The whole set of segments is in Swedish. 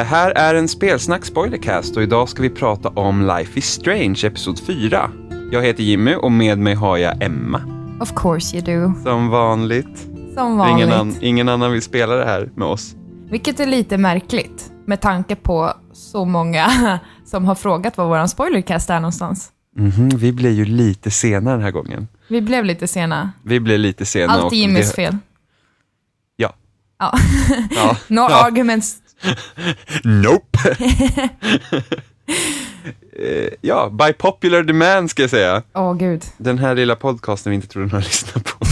Det här är en spelsnack spoilercast och idag ska vi prata om Life is Strange, episod 4. Jag heter Jimmy och med mig har jag Emma, Of course you do. som vanligt. Som vanligt. Ingen, an- ingen annan vill spela det här med oss. Vilket är lite märkligt med tanke på så många som har frågat var våran spoilercast är någonstans. Mhm, vi blir ju lite sena den här gången. Vi blev lite sena. Vi blir lite sena. Allt är Jimmys det- fel. Ja. Ja. ja. No ja. arguments. Nope. Eh, ja, by popular demand ska jag säga. Åh gud. Den här lilla podcasten vi inte trodde några lyssnar på.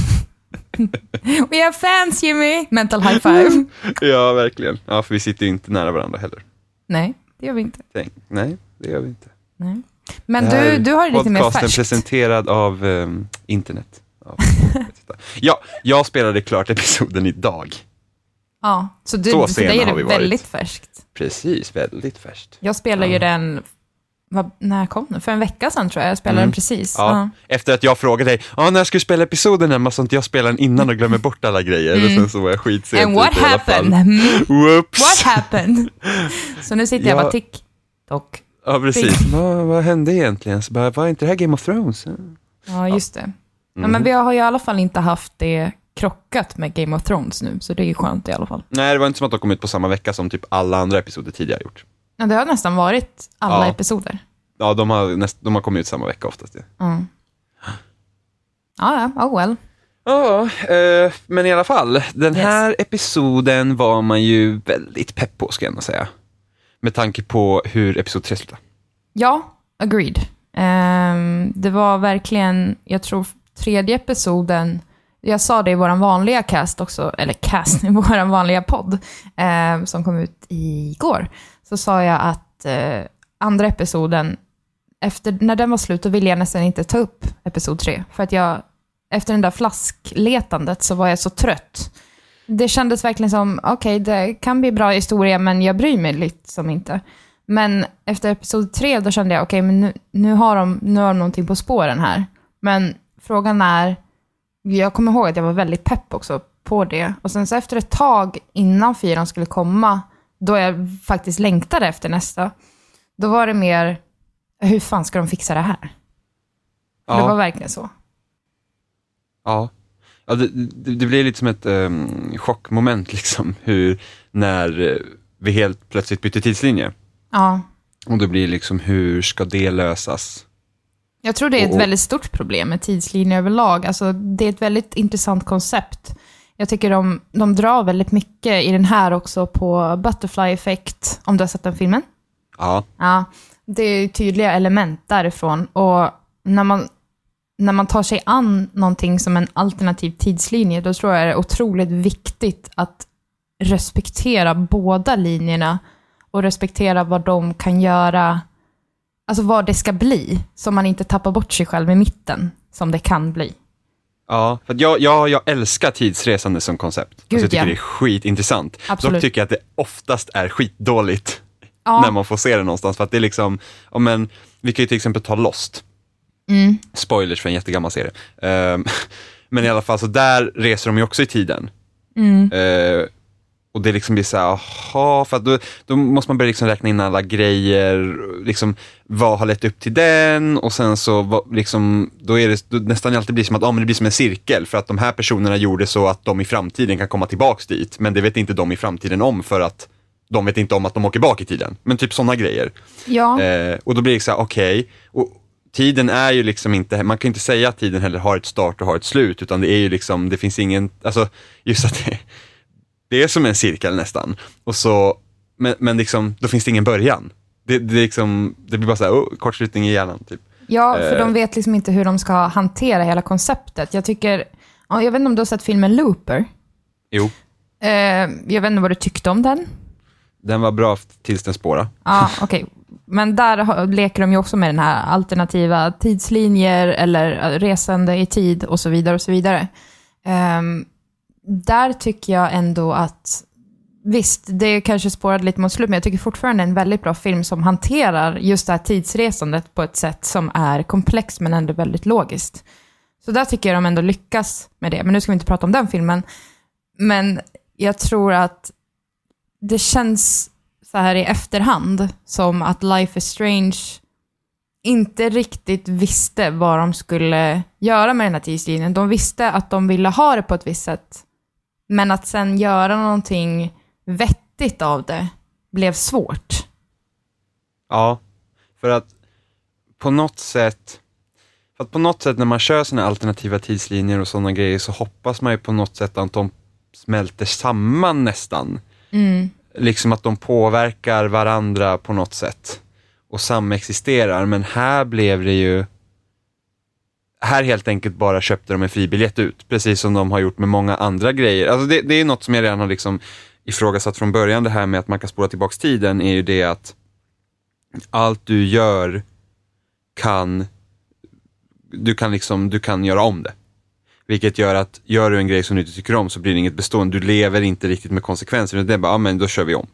We have fans Jimmy! Mental high five. ja, verkligen. Ja, för vi sitter ju inte nära varandra heller. Nej, det gör vi inte. Tänk. Nej, det gör vi inte. Nej. Men du, du har det lite mer podcasten färskt. presenterad av ehm, internet. Ja, ja, jag spelade klart episoden idag. Ja, så, du, Så sena dig är det vi varit. väldigt färskt. Precis, väldigt färskt. Jag spelade ju Ja. den, vad, när kom den? För en vecka sedan tror jag. Jag spelade Mm. den precis. Ja. Efter att jag frågade dig, ah, när ska du spela episoden Emma, så att jag spelar den innan och glömmer bort alla grejer. Och sen så var jag skitsent Mm. And what happened? Mm. Whoops! What happened? Så nu sitter jag Ja. bara tick, tock. Ja, precis. vad, vad hände egentligen? Så bara, var inte det här Game of Thrones? Ja, just det. Ja, Mhm. men vi har ju i alla fall inte haft det krockat med Game of Thrones nu, så det är ju skönt i alla fall. Nej, det var inte som att de kom ut på samma vecka som typ alla andra episoder tidigare gjort. Ja, det har nästan varit alla Ja. episoder. Ja, de har, näst, de har kommit ut samma vecka oftast. Ja, Mm. Ja, oh well. ja eh, men i alla fall. Den Yes. här episoden var man ju väldigt pepp på, ska jag ändå säga. Med tanke på hur episod 3 slutade. Ja, agreed. Ehm, det var verkligen, jag tror tredje episoden, jag sa det i vår vanliga cast också, eller cast, i vår vanliga podd, eh, som kom ut igår, så sa jag att eh, andra episoden, efter, när den var slut, då ville jag nästan inte ta upp episod tre, för att jag, efter den där flaskletandet så var jag så trött. Det kändes verkligen som, okej, det kan bli bra historia, men jag bryr mig liksom inte. Men efter episod tre, då kände jag, okej, men nu, nu, har de, nu har de någonting på spåren här. Men frågan är, jag kommer ihåg att jag var väldigt pepp också på det. Och sen så efter ett tag innan fyran skulle komma, då jag faktiskt längtade efter nästa, då var det mer, hur fan ska de fixa det här? För Det var Ja, verkligen så. ja. ja det, det, det blir lite som ett um, chockmoment, liksom. Hur, när eh, vi helt plötsligt bytte tidslinje. Ja. Och då blir det liksom, hur ska det lösas? Jag tror det är ett Och- väldigt stort problem med tidslinjer överlag. Alltså, det är ett väldigt intressant koncept. Jag tycker de, de drar väldigt mycket i den här också på Butterfly Effect, om du har sett den filmen. Ja, Ja, det är tydliga element därifrån. Och när man, när man tar sig an någonting som en alternativ tidslinje, då tror jag det är otroligt viktigt att respektera båda linjerna och respektera vad de kan göra, alltså vad det ska bli, så man inte tappar bort sig själv i mitten, som det kan bli. Ja, för jag, jag, jag älskar tidsresande som koncept. alltså Gud, jag tycker ja. det är skitintressant. Absolut. Dock tycker jag att det oftast är skitdåligt Ja. när man får se det någonstans. För att det är liksom, ja, men, vi kan ju till exempel ta Lost. Mm. Spoilers för en jättegammal serie. Ehm, men i alla fall, så där reser de ju också i tiden. Mm. Eh, och det liksom blir så här, aha, för då, då måste man börja liksom räkna in alla grejer, liksom, vad har lett upp till den och sen så vad, liksom, då är det då nästan alltid blir som att ah, men det blir som en cirkel för att de här personerna gjorde så att de i framtiden kan komma tillbaks dit, men det vet inte de i framtiden om för att de vet inte om att de åker bak i tiden. Men typ sådana grejer. Ja. Eh, och då blir det så här, okej, och tiden är ju liksom inte, man kan inte säga att tiden heller har ett start och har ett slut, utan det är ju liksom, det finns ingen, alltså just att det, det är som en cirkel nästan. Och så, men, men liksom, då finns det ingen början. Det, det, liksom, det blir bara så här, oh, kortslutning i hjärnan. Typ. Ja, för Eh. de vet liksom inte hur de ska hantera hela konceptet. Jag tycker, ja, jag vet inte om du har sett filmen Looper? Jo, Eh, jag vet inte vad du tyckte om den? den var bra tills den spårade. Ja, okej. Men där leker de ju också med den här alternativa tidslinjer eller resande i tid och så vidare och så vidare. Ehm, där tycker jag ändå att, visst, det kanske spårade lite mot slut, men jag tycker fortfarande det är en väldigt bra film som hanterar just det här tidsresandet på ett sätt som är komplext men ändå väldigt logiskt. Så där tycker jag de ändå lyckas med det. Men nu ska vi inte prata om den filmen. Men jag tror att det känns så här i efterhand som att Life is Strange inte riktigt visste vad de skulle göra med den här tidslinjen. De visste att de ville ha det på ett visst sätt. Men att sen göra någonting vettigt av det blev svårt. Ja, för att på något sätt, för att på något sätt när man kör sådana alternativa tidslinjer och sådana grejer så hoppas man ju på något sätt att de smälter samman nästan. Mm. Liksom att de påverkar varandra på något sätt och samexisterar, men här blev det ju här helt enkelt bara köpte de en fribiljett ut, precis som de har gjort med många andra grejer. Alltså det, det är något som jag redan har liksom ifrågasatt från början, det här med att man kan spola tillbaks tiden, är ju det att allt du gör kan, du kan liksom, du kan göra om det. Vilket gör att, gör du en grej som du inte tycker om så blir det inget bestående, du lever inte riktigt med konsekvenserna, det är bara, ja men då kör vi om.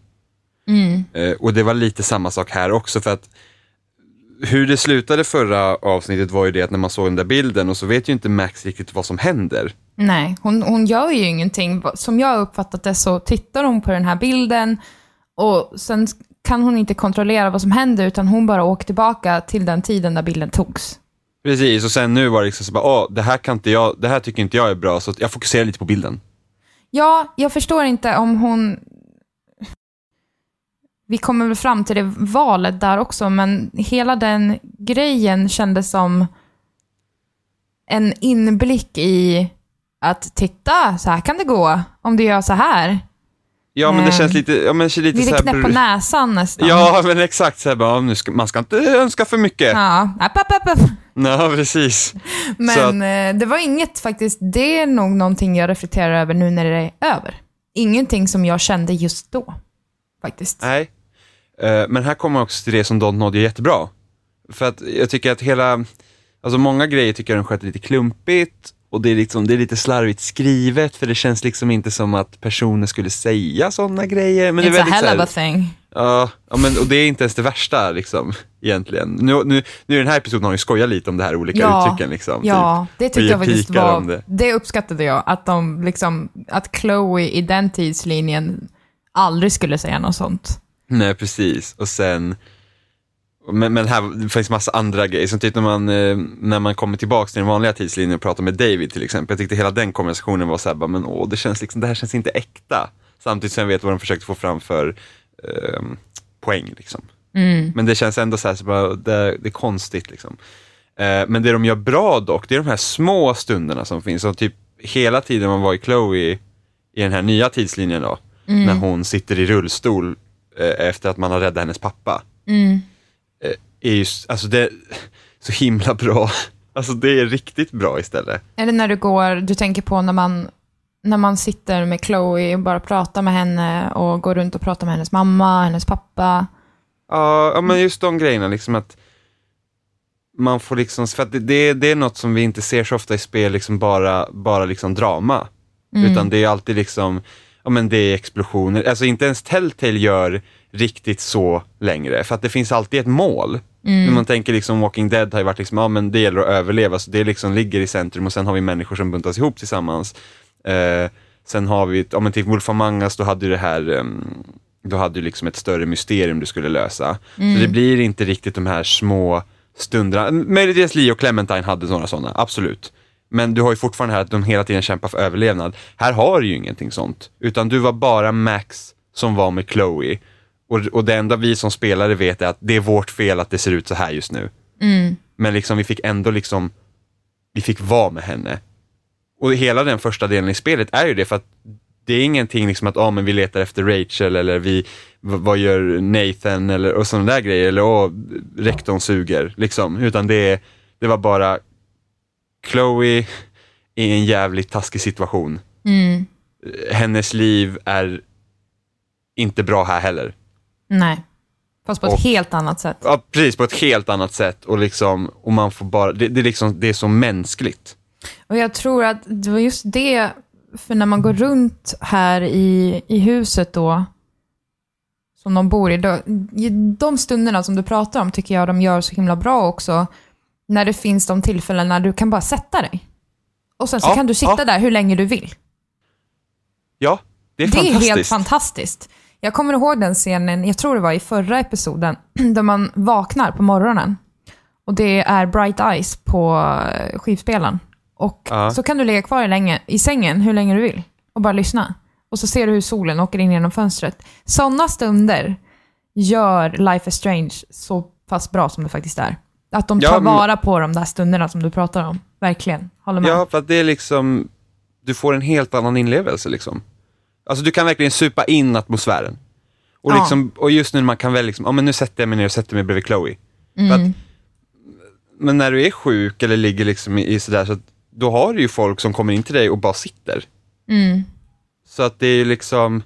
Mm. Eh, och det var lite samma sak här också för att hur det slutade förra avsnittet var ju det att när man såg den där bilden och så vet ju inte Max riktigt vad som händer. Nej, hon, hon gör ju ingenting. Som jag har uppfattat det så tittar hon på den här bilden och sen kan hon inte kontrollera vad som händer utan hon bara åker tillbaka till den tiden när bilden togs. Precis, och sen nu var det liksom så bara, åh, det här kan inte jag, det här tycker inte jag är bra, så jag fokuserar lite på bilden. Ja, jag förstår inte om hon... Vi kommer väl fram till det valet där också, men hela den grejen kändes som en inblick i att titta, så här kan det gå om du gör så här. Ja, men det känns lite, ja men lite, lite så här, knäpp på näsan nästan. Ja, men exakt så här, bara, nu ska, man ska inte önska för mycket. Ja, app, app, app, app. Ja, precis. Men att- eh, det var inget faktiskt, det är nog någonting jag reflekterar över nu när det är över. Ingenting som jag kände just då, faktiskt. Nej. Eh, Men här kommer man också till det som Don Nod gör jättebra. För att jag tycker att hela, alltså många grejer tycker jag den sköter lite klumpigt och det är, liksom, det är lite slarvigt skrivet för det känns liksom inte som att personer skulle säga sådana grejer. Men det It's är a hell of a thing. Ja, ja, men och det är inte ens det värsta liksom, egentligen. Nu, nu, nu i den här episoden har vi skojat lite om det här olika Ja, uttrycken liksom. Ja, typ. det tyckte jag faktiskt var, det. det. uppskattade jag. Att de liksom, att Chloe i den tidslinjen aldrig skulle säga något sånt. Nej, precis. Och sen, men, men här det finns massa andra grejer, som typ när man, eh, när man kommer tillbaka till den vanliga tidslinjen och pratar med David till exempel. Jag tyckte hela den konversationen var så här, men åh, det känns liksom, det här känns inte äkta. Samtidigt som jag vet vad de försökte få fram för ehm, poäng liksom. Mm. Men det känns ändå så här, så bara, det, det är konstigt liksom. Eh, men det de gör bra dock, det är de här små stunderna som finns. Och typ hela tiden man var i Chloe i den här nya tidslinjen då, Mm. när hon sitter i rullstol eh, efter att man har räddat hennes pappa. Mm. Eh, är ju, alltså det är så himla bra. Alltså det är riktigt bra istället. Eller när du går, du tänker på när man, när man sitter med Chloe och bara pratar med henne och går runt och pratar med hennes mamma, hennes pappa. Ja, ja men just de grejerna liksom att man får liksom, för att det, det, det är något som vi inte ser så ofta i spel, liksom bara, bara liksom drama. Utan det är alltid liksom, ja men det är explosioner, alltså inte ens Telltale gör riktigt så längre, för att det finns alltid ett mål. När man tänker liksom Walking Dead har ju varit liksom, ja men det gäller att överleva, så det liksom ligger i centrum och sen har vi människor som buntas ihop tillsammans. Eh, sen har vi, ja men till Wolf Among Us, då hade du det här, ehm, då hade du liksom ett större mysterium du skulle lösa. Så det blir inte riktigt de här små stunderna, möjligtvis Lee och Clementine hade några sådana, absolut. Men du har ju fortfarande här att de hela tiden kämpar för överlevnad. Här har du ju ingenting sånt, utan du var bara Max som var med Chloe. Och, och det enda vi som spelare vet är att det är vårt fel att det ser ut så här just nu. Men liksom vi fick ändå liksom, vi fick vara med henne. Och hela den första delen i spelet är ju det för att det är ingenting liksom att, ah, men vi letar efter Rachel eller vi, vad gör Nathan eller och sådana där grejer eller åh, rektorn suger liksom. Utan det, det var bara Chloe är i en jävligt taskig situation. Mm. Hennes liv är inte bra här heller. Nej. Fast på ett Och- helt annat sätt. Ja, precis, på ett helt annat sätt och liksom, och man får bara, det, det, är liksom, det är så mänskligt. Och jag tror att det var just det, för när man går runt här i, i huset då, som de bor i, då, de stunderna som du pratar om tycker jag de gör så himla bra också. När det finns de tillfällen när du kan bara sätta dig. Och sen så Ja, kan du sitta ja. där hur länge du vill. Ja, det är Det är fantastiskt. helt fantastiskt. Jag kommer ihåg den scenen, jag tror det var i förra episoden, där man vaknar på morgonen. Och det är bright eyes på eh, skivspelaren. Och Ja. så kan du ligga kvar i, länge, i sängen hur länge du vill och bara lyssna. Och så ser du hur solen åker in genom fönstret. Sådana stunder gör Life is Strange så pass bra som det faktiskt är. Att de Ja, tar men- vara på de där stunderna som du pratar om. Verkligen. Håller med. Ja, för att det är liksom, du får en helt annan inlevelse liksom. Alltså du kan verkligen supa in atmosfären. Och, Ja. liksom, och just nu när man kan väl liksom, ja men nu sätter jag mig ner och sätter mig bredvid Chloe. För att, men när du är sjuk eller ligger liksom i, i sådär, så att, då har du ju folk som kommer in till dig och bara sitter. Mm. Så att det är liksom,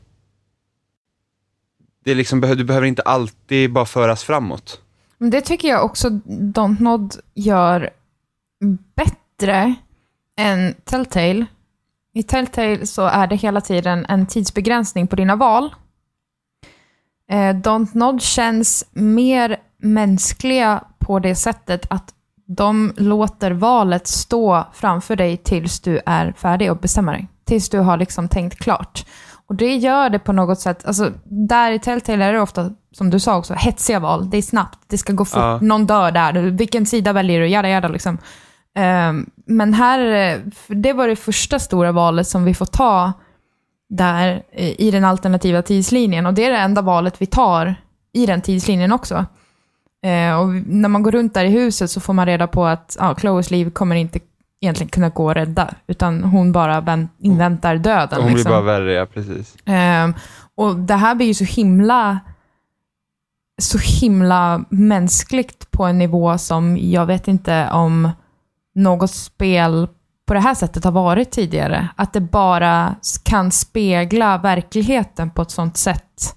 det är liksom, du behöver inte alltid bara föras framåt. Men det tycker jag också Dontnod gör bättre än Telltale. I Telltale så är det hela tiden en tidsbegränsning på dina val. Eh, Dontnod känns mer mänskliga på det sättet att de låter valet stå framför dig tills du är färdig och bestämmer dig. Tills du har liksom tänkt klart. Och det gör det på något sätt, alltså där i Telltale är det ofta, som du sa också, hetsiga val. Det är snabbt, det ska gå fort, Ja. någon dör där, vilken sida väljer du, jada jada liksom. Ehm, men här, eh, det var det första stora valet som vi får ta där eh, i den alternativa tidslinjen. Och det är det enda valet vi tar i den tidslinjen också. Eh, och när man går runt där i huset så får man reda på att ja, Chloes liv kommer inte egentligen kunna gå att rädda, utan hon bara vänt, inväntar döden. Hon blir liksom. bara värre, ja precis. Ehm, och det här blir ju så himla så himla mänskligt på en nivå som jag vet inte om något spel på det här sättet har varit tidigare. Att det bara kan spegla verkligheten på ett sånt sätt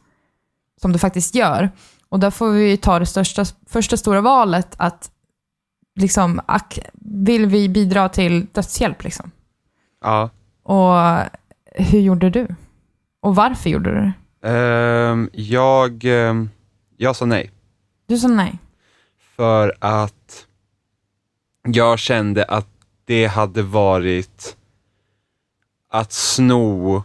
som det faktiskt gör. Och där får vi ta det största, första stora valet att liksom, vill vi bidra till dödshjälp liksom? Ja. Och hur gjorde du? Och varför gjorde du det? Ehm, jag, ehm, jag sa nej. Du sa nej. För att jag kände att det hade varit att sno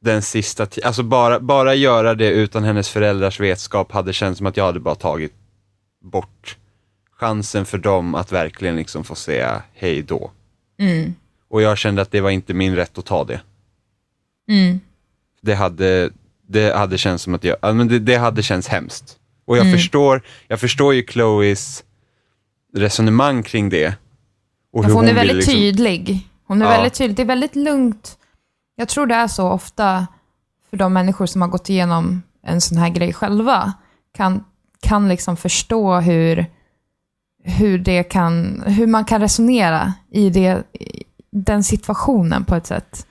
den sista tiden. Alltså bara, bara göra det utan hennes föräldrars vetskap hade känts som att jag hade bara tagit bort chansen för dem att verkligen liksom få säga hej då. Mm. Och jag kände att det var inte min rätt att ta det. Mm. Det hade, det hade känts som att jag, ja, men det, det hade känts hemskt. Och jag, Mm. förstår, jag förstår ju Chloes resonemang kring det. Och för hon är väldigt liksom- tydlig. Hon är Ja. väldigt tydlig. Det är väldigt lugnt. Jag tror det är så ofta för de människor som har gått igenom en sån här grej själva, kan, kan liksom förstå hur, hur, det kan, hur man kan resonera i, det, i den situationen på ett sätt.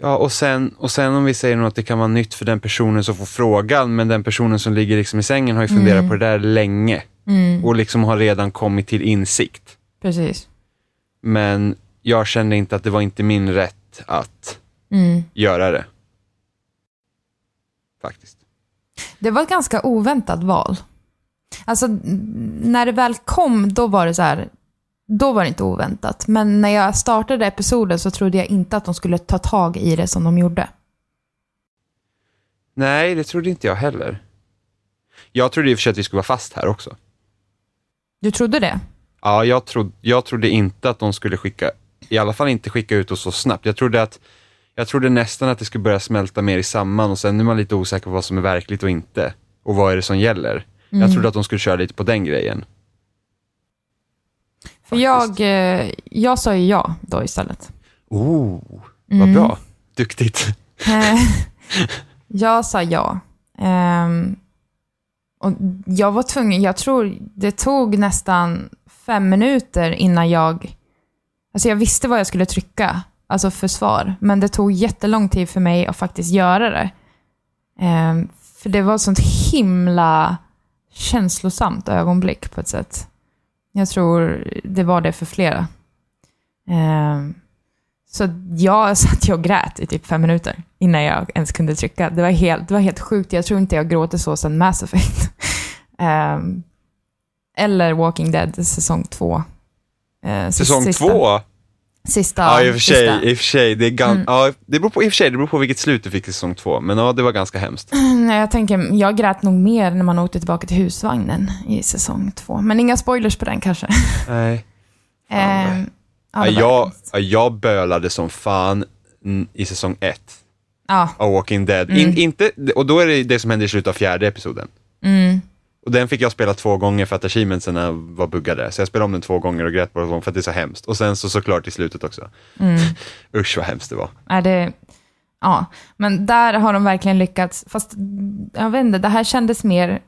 Ja, och sen, och sen om vi säger att det kan vara nytt för den personen som får frågan, men den personen som ligger liksom i sängen har ju funderat Mm. på det där länge Mm, och liksom har redan kommit till insikt. precis. Men jag kände inte att det var inte min rätt att Mm. göra det. Faktiskt. Det var ett ganska oväntat val. Alltså, när det väl kom, då var det så här, då var det inte oväntat. Men när jag startade episoden så trodde jag inte att de skulle ta tag i det som de gjorde. Nej, det trodde inte jag heller. Jag trodde i och för sig att vi skulle vara fast här också. Du trodde det? Ja, jag, trod, jag trodde inte att de skulle skicka, i alla fall inte skicka ut oss så snabbt. Jag trodde, att, jag trodde nästan att det skulle börja smälta mer i samman och sen är man lite osäker på vad som är verkligt och inte. Och vad är det som gäller. Jag trodde att de skulle köra lite på den grejen. För jag, eh, jag sa ju ja då istället. Oh, vad Mm. bra. Duktigt. Eh, jag sa ja. Ehm, och jag var tvungen, jag tror det tog nästan fem minuter innan jag... Alltså jag visste vad jag skulle trycka, alltså för svar. Men det tog jättelång tid för mig att faktiskt göra det. Ehm, för det var ett sånt himla känslosamt ögonblick på ett sätt. Jag tror det var det för flera. Ehm, så jag satt och grät i typ fem minuter innan jag ens kunde trycka. Det var helt, det var helt sjukt. Jag tror inte jag gråter så sedan Mass Effect. Ehm, eller Walking Dead säsong två. Eh, Säsong sista. två? Sista. Ja, i och för sig, sista. i och för sig det, är gan- Mm. ja, det beror på, i och för sig, det beror på vilket slut du fick i säsong två, men ja, det var ganska hemskt. Nej, jag tänker, jag grät nog mer när man åkte tillbaka till husvagnen i säsong två. Men inga spoilers på den kanske. Nej. Fan, Ehm, nej. ja, jag, hemskt. ja, jag bölade som fan i säsong ett Ja. av Walking Dead. Mm. In, inte, och då är det det som händer i slutet av fjärde episoden. Mm. Och den fick jag spela två gånger för att achievementsen var buggade. Så jag spelade om den två gånger och grät båda gånger för att det är så hemskt. Och sen så såklart i slutet också. Mm. Usch vad hemskt det var. Är det, ja, men där har de verkligen lyckats. Fast jag vet inte, det här kändes mer...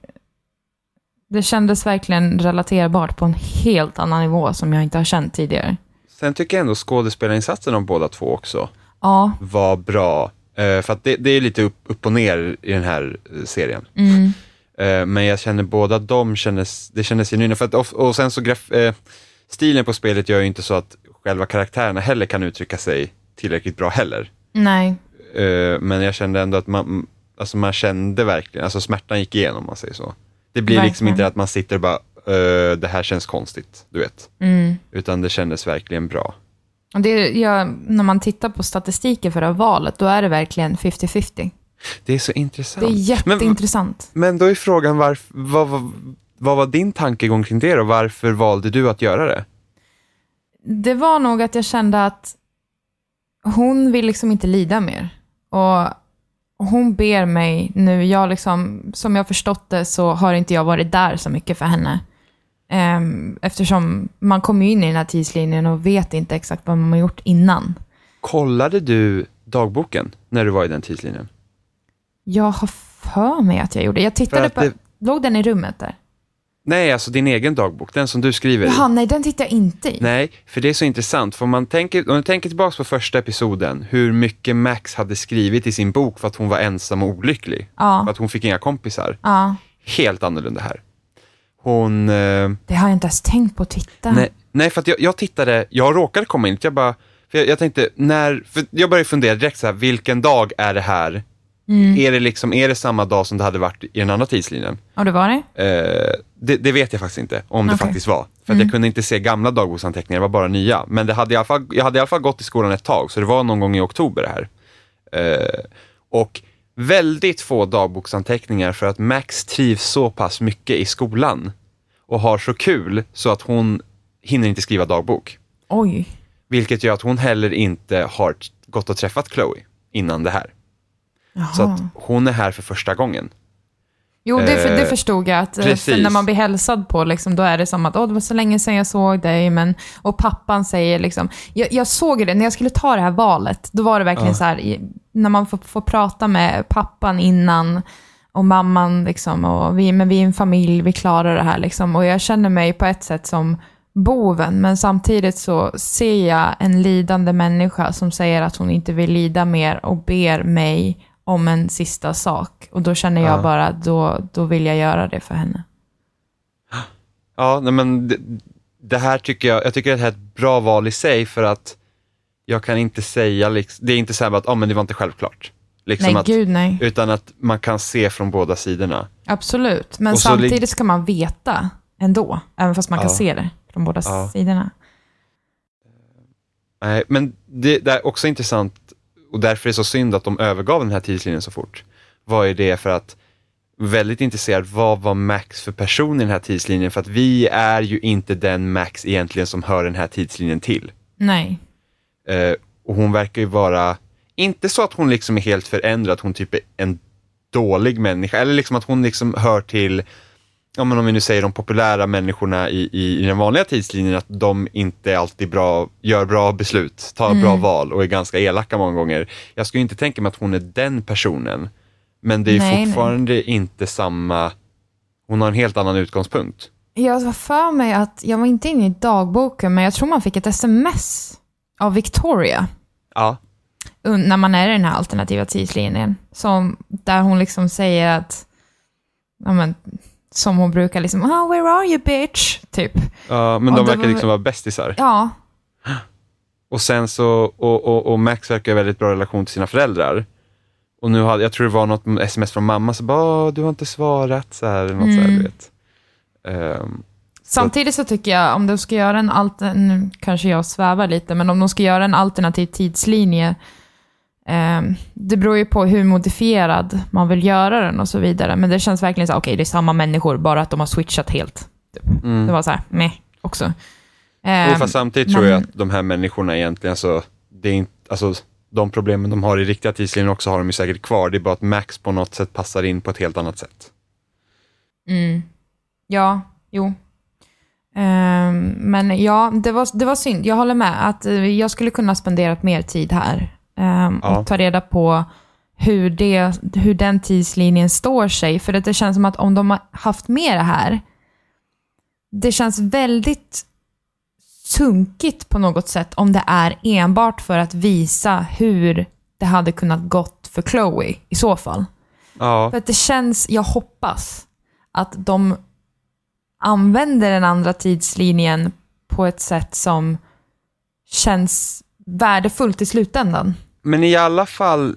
Det kändes verkligen relaterbart på en helt annan nivå som jag inte har känt tidigare. Sen tycker jag ändå skådespelarinsatsen av båda två också Ja. var bra. Eh, för att det, det är lite upp, upp och ner i den här eh, serien. Mm. Eh, men jag känner båda de kändes, det kändes genuina. För att, och, och sen så graf, eh, stilen på spelet gör ju inte så att själva karaktärerna heller kan uttrycka sig tillräckligt bra heller. Nej. Eh, men jag kände ändå att man, alltså man kände verkligen, alltså smärtan gick igenom om man säger så. Det blir liksom Verkligen. inte att man sitter och bara, det här känns konstigt, du vet. Mm. Utan det kändes verkligen bra. Och det, ja, när man tittar på statistiken för det här valet, då är det verkligen 50-50. Det är så intressant. Det är men, jätteintressant. men då är frågan, varf, vad, vad, vad var din tankegång kring det och varför valde du att göra det? Det var nog att jag kände att hon vill liksom inte lida mer. Och hon ber mig nu, jag liksom, som jag förstått det så har inte jag varit där så mycket för henne. Ehm, eftersom man kommer in i den här tidslinjen och vet inte exakt vad man har gjort innan. Kollade du dagboken när du var i den tidslinjen? Jag har för mig att jag gjorde Jag tittade på... det- Låg den i rummet där? Nej, alltså din egen dagbok, den som du skriver i. Jaha, nej den tittar jag inte i. Nej, för det är så intressant. För om man tänker, om man tänker tillbaka på första episoden, hur mycket Max hade skrivit i sin bok för att hon var ensam och olycklig. För Ja, att hon fick inga kompisar. ja. Helt annorlunda här. Hon... Eh, Det har jag inte ens tänkt på att titta. nej, nej, för att jag, jag tittade, jag råkade komma in, jag bara, för jag, jag tänkte, när, för jag började fundera direkt så här, vilken dag är det här? Mm. Är det liksom, är det samma dag som det hade varit i den andra tidslinjen? Och det var det? Eh, det, det vet jag faktiskt inte om det Okej. faktiskt var. För att jag kunde inte se gamla dagboksanteckningar, det var bara nya. Men det hade i alla fall, jag hade i alla fall gått i skolan ett tag, så det var någon gång i oktober det här. Eh, och väldigt få dagboksanteckningar för att Max trivs så pass mycket i skolan och har så kul så att hon hinner inte skriva dagbok. Oj. Vilket gör att hon heller inte har gått och träffat Chloe innan det här. Jaha. Så att hon är här för första gången. Jo, det, för, det Eh, förstod jag. Att, eh, för när man blir hälsad på, liksom, då är det som att Åh, det var så länge sedan jag såg dig. Men, och pappan säger liksom, jag, jag såg det när jag skulle ta det här valet. Då var det verkligen Ja. så här, när man får, får prata med pappan innan och mamman, liksom, och vi, men vi är en familj, vi klarar det här. Liksom. Och jag känner mig på ett sätt som boven, men samtidigt så ser jag en lidande människa som säger att hon inte vill lida mer och ber mig om en sista sak. Och då känner jag Ja. bara, då, då vill jag göra det för henne. Ja, nej, men det, det här tycker jag, jag tycker att det här är ett bra val i sig för att jag kan inte säga, liksom, det är inte så här att ah, men det var inte självklart. Liksom nej, att, gud nej. Utan att man kan se från båda sidorna. Absolut. Men Och samtidigt ska man veta ändå, även fast man kan Ja. se det från båda Ja. sidorna. Nej, men det, det är också intressant och därför är det så synd att de övergav den här tidslinjen så fort. Vad är det för att väldigt intresserad, vad var Max för person i den här tidslinjen? För att vi är ju inte den Max egentligen som hör den här tidslinjen till. Nej. Eh, och hon verkar ju vara, inte så att hon liksom är helt förändrad, hon typ är en dålig människa, eller liksom att hon liksom hör till, ja men om vi nu säger de populära människorna i, i, i den vanliga tidslinjen, att de inte alltid bra, gör bra beslut, tar bra val och är ganska elaka många gånger. Jag skulle inte tänka mig att hon är den personen, men det är Nej, nej. fortfarande inte samma, hon har en helt annan utgångspunkt. Jag har för mig att, jag var inte inne i dagboken, men jag tror man fick ett sms av Victoria Ja, när man är i den här alternativa tidslinjen. Som, där hon liksom säger att, ja men, som hon brukar liksom, oh, where are you bitch? Typ. ja men de verkar var- liksom vara bästisar. Ja, Och sen så, och, och, och Max verkar ha väldigt bra relation till sina föräldrar. Och nu hade, jag tror det var något sms från mamma, så bara, "Åh, du har inte svarat, så här, eller något så här, Mm. du vet. Ehm, Samtidigt så tycker jag, om de ska göra en altern... Nu kanske jag svävar lite, men om de ska göra en alternativ tidslinje, det beror ju på hur modifierad man vill göra den och så vidare. Men det känns verkligen så okej, okay, det är samma människor, bara att de har switchat helt. Typ. Mm. Det var så här, meh, också. Eh, fast samtidigt men- tror jag att de här människorna egentligen, alltså, det är inte, alltså, de problemen de har i riktiga tidslinjer också har de ju säkert kvar. Det är bara att Max på något sätt passar in på ett helt annat sätt. Mm. Ja, jo. Ehm, men ja, det var, det var synd. Jag håller med att eh, jag skulle kunna ha spenderat mer tid här ehm, Ja. och ta reda på hur, det, hur den tidslinjen står sig. För att det känns som att om de har haft med det här, det känns väldigt sunkigt på något sätt om det är enbart för att visa hur det hade kunnat gått för Chloe i så fall. Ja, För att det känns, jag hoppas, att de använder den andra tidslinjen på ett sätt som känns värdefullt i slutändan. Men i alla fall,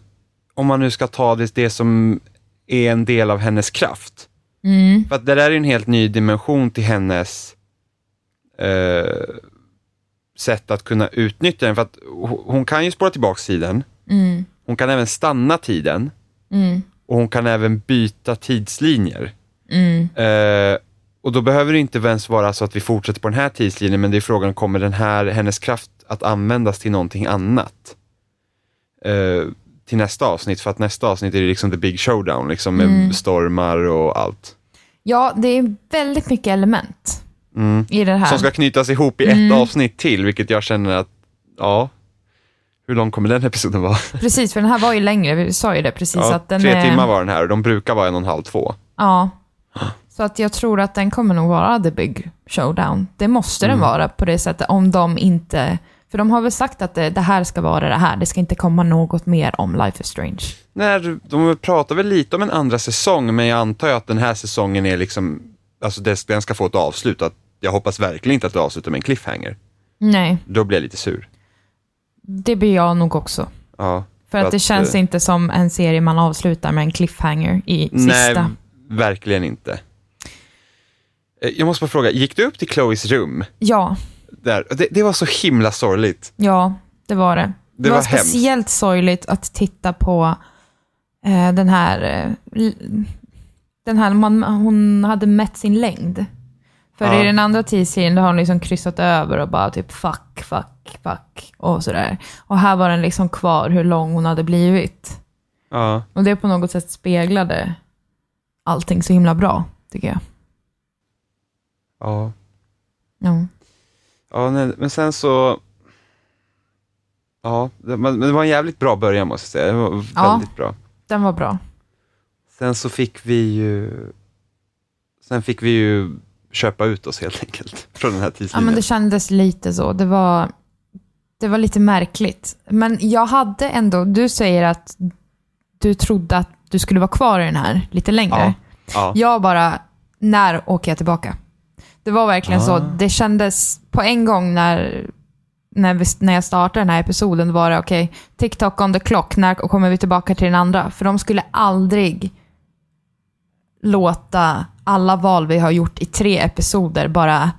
om man nu ska ta det, det som är en del av hennes kraft. Mm. För att det där är en helt ny dimension till hennes eh, sätt att kunna utnyttja den. För att ho- hon kan ju spåra tillbaka tiden. Mm. Hon kan även stanna tiden. Mm. Och hon kan även byta tidslinjer. Mm. Eh, och då behöver det inte ens vara så att vi fortsätter på den här tidslinjen, men det är frågan, kommer den här, hennes kraft att användas till någonting annat? Eh, till nästa avsnitt, för att nästa avsnitt är det liksom the big showdown, liksom med Mm. stormar och allt. Ja, det är väldigt mycket element Mm. i det här. Som ska knytas ihop i Mm. ett avsnitt till, vilket jag känner att, ja, hur lång kommer den episoden vara? Precis, för den här var ju längre, vi sa ju det precis. Ja, att den tre är, timmar var den här och de brukar vara en och en halv, två. Ja. Så att jag tror att den kommer nog vara the big showdown. Det måste Mm. den vara på det sättet, om de inte... För de har väl sagt att det, det här ska vara det här, det ska inte komma något mer om Life is Strange. När, de pratar väl lite om en andra säsong, men jag antar ju att den här säsongen är liksom, alltså den ska få ett avslut. Att jag hoppas verkligen inte att det avslutar med en cliffhanger. Nej, Då blir jag lite sur. det blir jag nog också. Ja, För att det känns eh, inte som en serie man avslutar med en cliffhanger i Nej, sista. verkligen inte. Eh, Jag måste bara fråga, gick du upp till Chloes rum? Ja, Där? Det, det var så himla sorgligt. ja, det var det. Det, var, var hemskt. speciellt sorgligt att titta på eh, den här... Eh, den här man, hon hade mätt sin längd. För Ja. i den andra tidsserien har hon liksom kryssat över och bara typ fuck, fuck, fuck och sådär. Och här var den liksom kvar hur lång hon hade blivit. Ja, Och det på något sätt speglade allting så himla bra, tycker jag. ja. Ja. Ja nej, men sen så... Ja, det, men det var en jävligt bra början måste jag säga. Det var Ja. väldigt bra. Den var bra. Sen så fick vi ju... Sen fick vi ju köpa ut oss helt enkelt från den här Ja, tidslinjen. men det kändes lite så. Det var, det var lite märkligt. Men jag hade ändå, du säger att du trodde att du skulle vara kvar i den här lite längre. Ja. Ja. Jag bara, när åker jag tillbaka? Det var verkligen Ah. så. Det kändes på en gång när, när, vi, när jag startade den här episoden, var det okej, TikTok on the clock, när kommer vi tillbaka till den andra? För de skulle aldrig låta alla val vi har gjort i tre episoder bara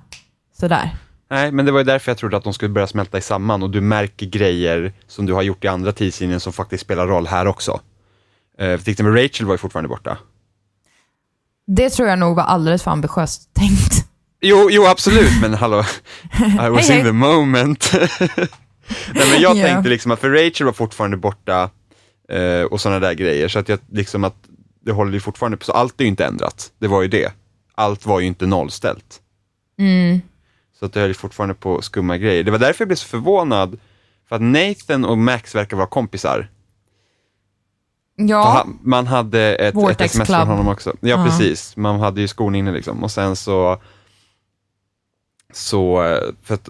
sådär. Nej, men det var ju därför jag trodde att de skulle börja smälta i samman och du märker grejer som du har gjort i andra tidslinjen som faktiskt spelar roll här också. Eh, till exempel Rachel var ju fortfarande borta. Det tror jag nog var alldeles för ambitiöst tänkt. Jo, jo absolut, men hallå, I was Hej, in the moment. Nej, men jag Ja. tänkte liksom att för Rachel var fortfarande borta eh, och sådana där grejer, så att jag liksom att det håller ju fortfarande på, så allt är ju inte ändrat. Det var ju det. Allt var ju inte nollställt. Mm. Så att det höll ju fortfarande på skumma grejer. Det var därför jag blev så förvånad, för att Nathan och Max verkar vara kompisar. Ja, han, man hade ett, ett sms Club. från honom också. Ja, Ja. precis. Man hade ju skon inne liksom. Och sen så, så, eh, för att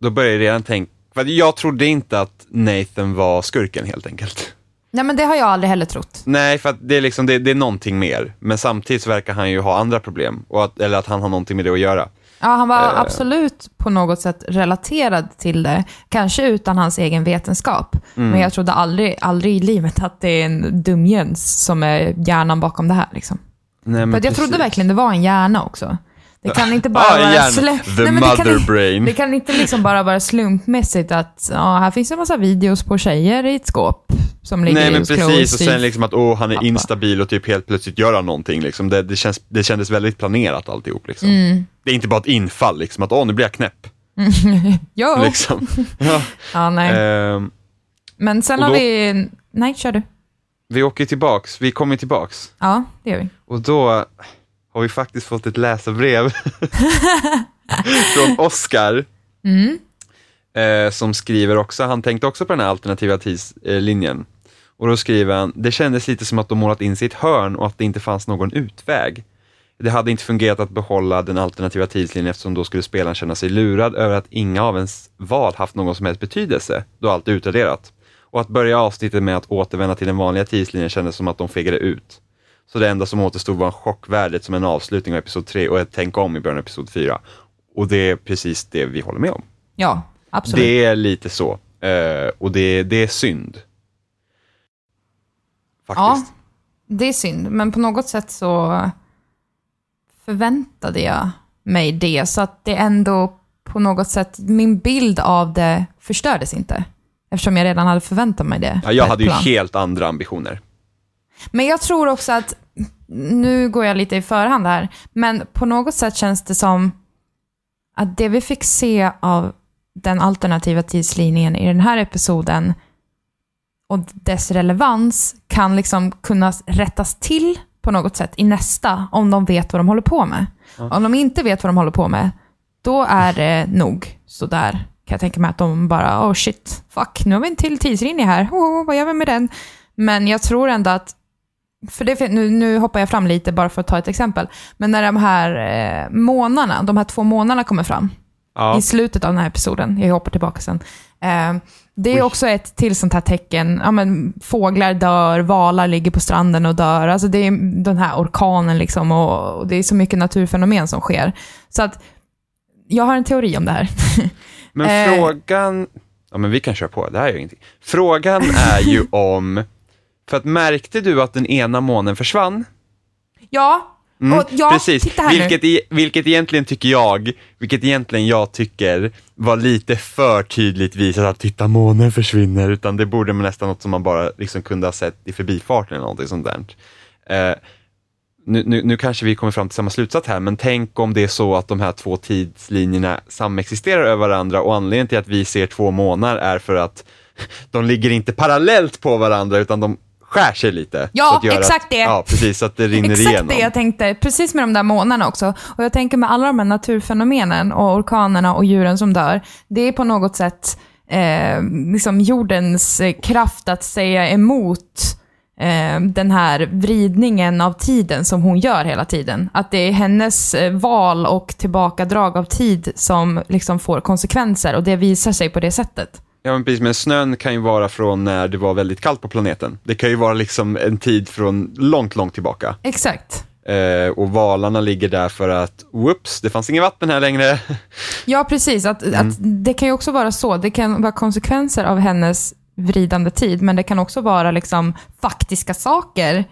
då började jag redan tänka, för jag trodde inte att Nathan var skurken helt enkelt. nej men det har jag aldrig heller trott. Nej, för det är liksom, det, det är någonting mer. Men samtidigt så verkar han ju ha andra problem. Och att, eller att han har någonting med det att göra. Ja, han var Eh. absolut på något sätt relaterad till det. Kanske utan hans egen vetenskap. Mm. Men jag trodde aldrig, aldrig i livet att det är en dumjöns som är hjärnan bakom det här. Liksom. Nej, men För jag precis. trodde verkligen det var en hjärna också. Det kan inte bara Ah, vara slä- the Nej, men det kan mother brain. Det kan inte liksom bara vara slumpmässigt att ja, här finns en massa videos på tjejer i ett skåp som ligger Nej men precis, och sen liksom att åh, han är instabil och typ helt plötsligt gör han någonting. Liksom. Det, det, känns, det kändes väldigt planerat alltihop. Liksom. Mm. Det är inte bara ett infall, liksom, att åh, nu blir jag knäpp. Jo. Liksom. ja. Ja, nej. Ehm, Men sen har då- vi... Nej, kör du. vi åker tillbaks, vi kommer tillbaks. Ja, det gör vi. Och då har vi faktiskt fått ett läsarbrev från Oscar. Mm. eh, som skriver också, han tänkte också på den här alternativa tidslinjen. Och då skriver han, det kändes lite som att de målat in sig i ett hörn och att det inte fanns någon utväg. Det hade inte fungerat att behålla den alternativa tidslinjen eftersom då skulle spelaren känna sig lurad över att inga av ens val haft någon som helst betydelse, då allt är utraderat. Och att börja avsnittet med att återvända till den vanliga tidslinjen kändes som att de fegade ut. Så det enda som återstod var en chockvärdet som en avslutning av episod 3 och ett tänk om i början av episod 4. Och det är precis det vi håller med om. Ja, absolut. Det är lite så. Eh, och det, det är synd. Ja, Faktiskt. det är synd. Men på något sätt så förväntade jag mig det. Så att det ändå på något sätt, min bild av det förstördes inte. Eftersom jag redan hade förväntat mig det. Ja, jag hade ju helt andra ambitioner. Men jag tror också att, nu går jag lite i förhand här, men på något sätt känns det som att det vi fick se av den alternativa tidslinjen i den här episoden och dess relevans kan liksom kunna rättas till på något sätt i nästa, om de vet vad de håller på med. Om de inte vet vad de håller på med, då är det nog sådär, kan jag tänka mig att de bara, oh shit, fuck, nu har vi en till tidslinje här, oh, vad gör vi med den? Men jag tror ändå att för det, nu, nu hoppar jag fram lite bara för att ta ett exempel. Men när de här eh, de här två månaderna kommer fram Ja, i slutet av den här episoden, jag hoppar tillbaka sen. Eh, det är Oj. också ett till sånt här tecken, ja, men, fåglar dör, valar ligger på stranden och dör. Alltså det är den här orkanen liksom och, och det är så mycket naturfenomen som sker. Så att jag har en teori om det här. men eh. frågan... Ja, men vi kan köra på. Det här är ju ingenting. Frågan är ju om... För att märkte du att den ena månen försvann? ja, Mm, och ja, precis. titta här nu. Vilket, i, vilket egentligen tycker jag, vilket egentligen jag tycker var lite för tydligt visat att titta månen försvinner, utan det borde man nästan något som man bara liksom kunde ha sett i förbifarten eller någonting sånt där. Eh, nu, nu, nu kanske vi kommer fram till samma slutsats här, men tänk om det är så att de här två tidslinjerna samexisterar över varandra och anledningen till att vi ser två månader är för att de ligger inte parallellt på varandra utan de skär sig lite. Ja, exakt att, det. Ja, precis, så att det rinner Exakt igenom. det jag tänkte, precis med de där månaderna också. Och jag tänker med alla de här naturfenomenen och orkanerna och djuren som dör, det är på något sätt eh, liksom jordens eh, kraft att säga emot eh, den här vridningen av tiden som hon gör hela tiden. Att det är hennes eh, val och tillbakadrag av tid som liksom får konsekvenser och det visar sig på det sättet. Ja men precis, men snön kan ju vara från när det var väldigt kallt på planeten. Det kan ju vara liksom en tid från långt, långt tillbaka. Exakt. Eh, och valarna ligger där för att, whoops, det fanns inget vatten här längre. Ja, precis. Att, att det kan ju också vara så. Det kan vara konsekvenser av hennes vridande tid, men det kan också vara liksom faktiska saker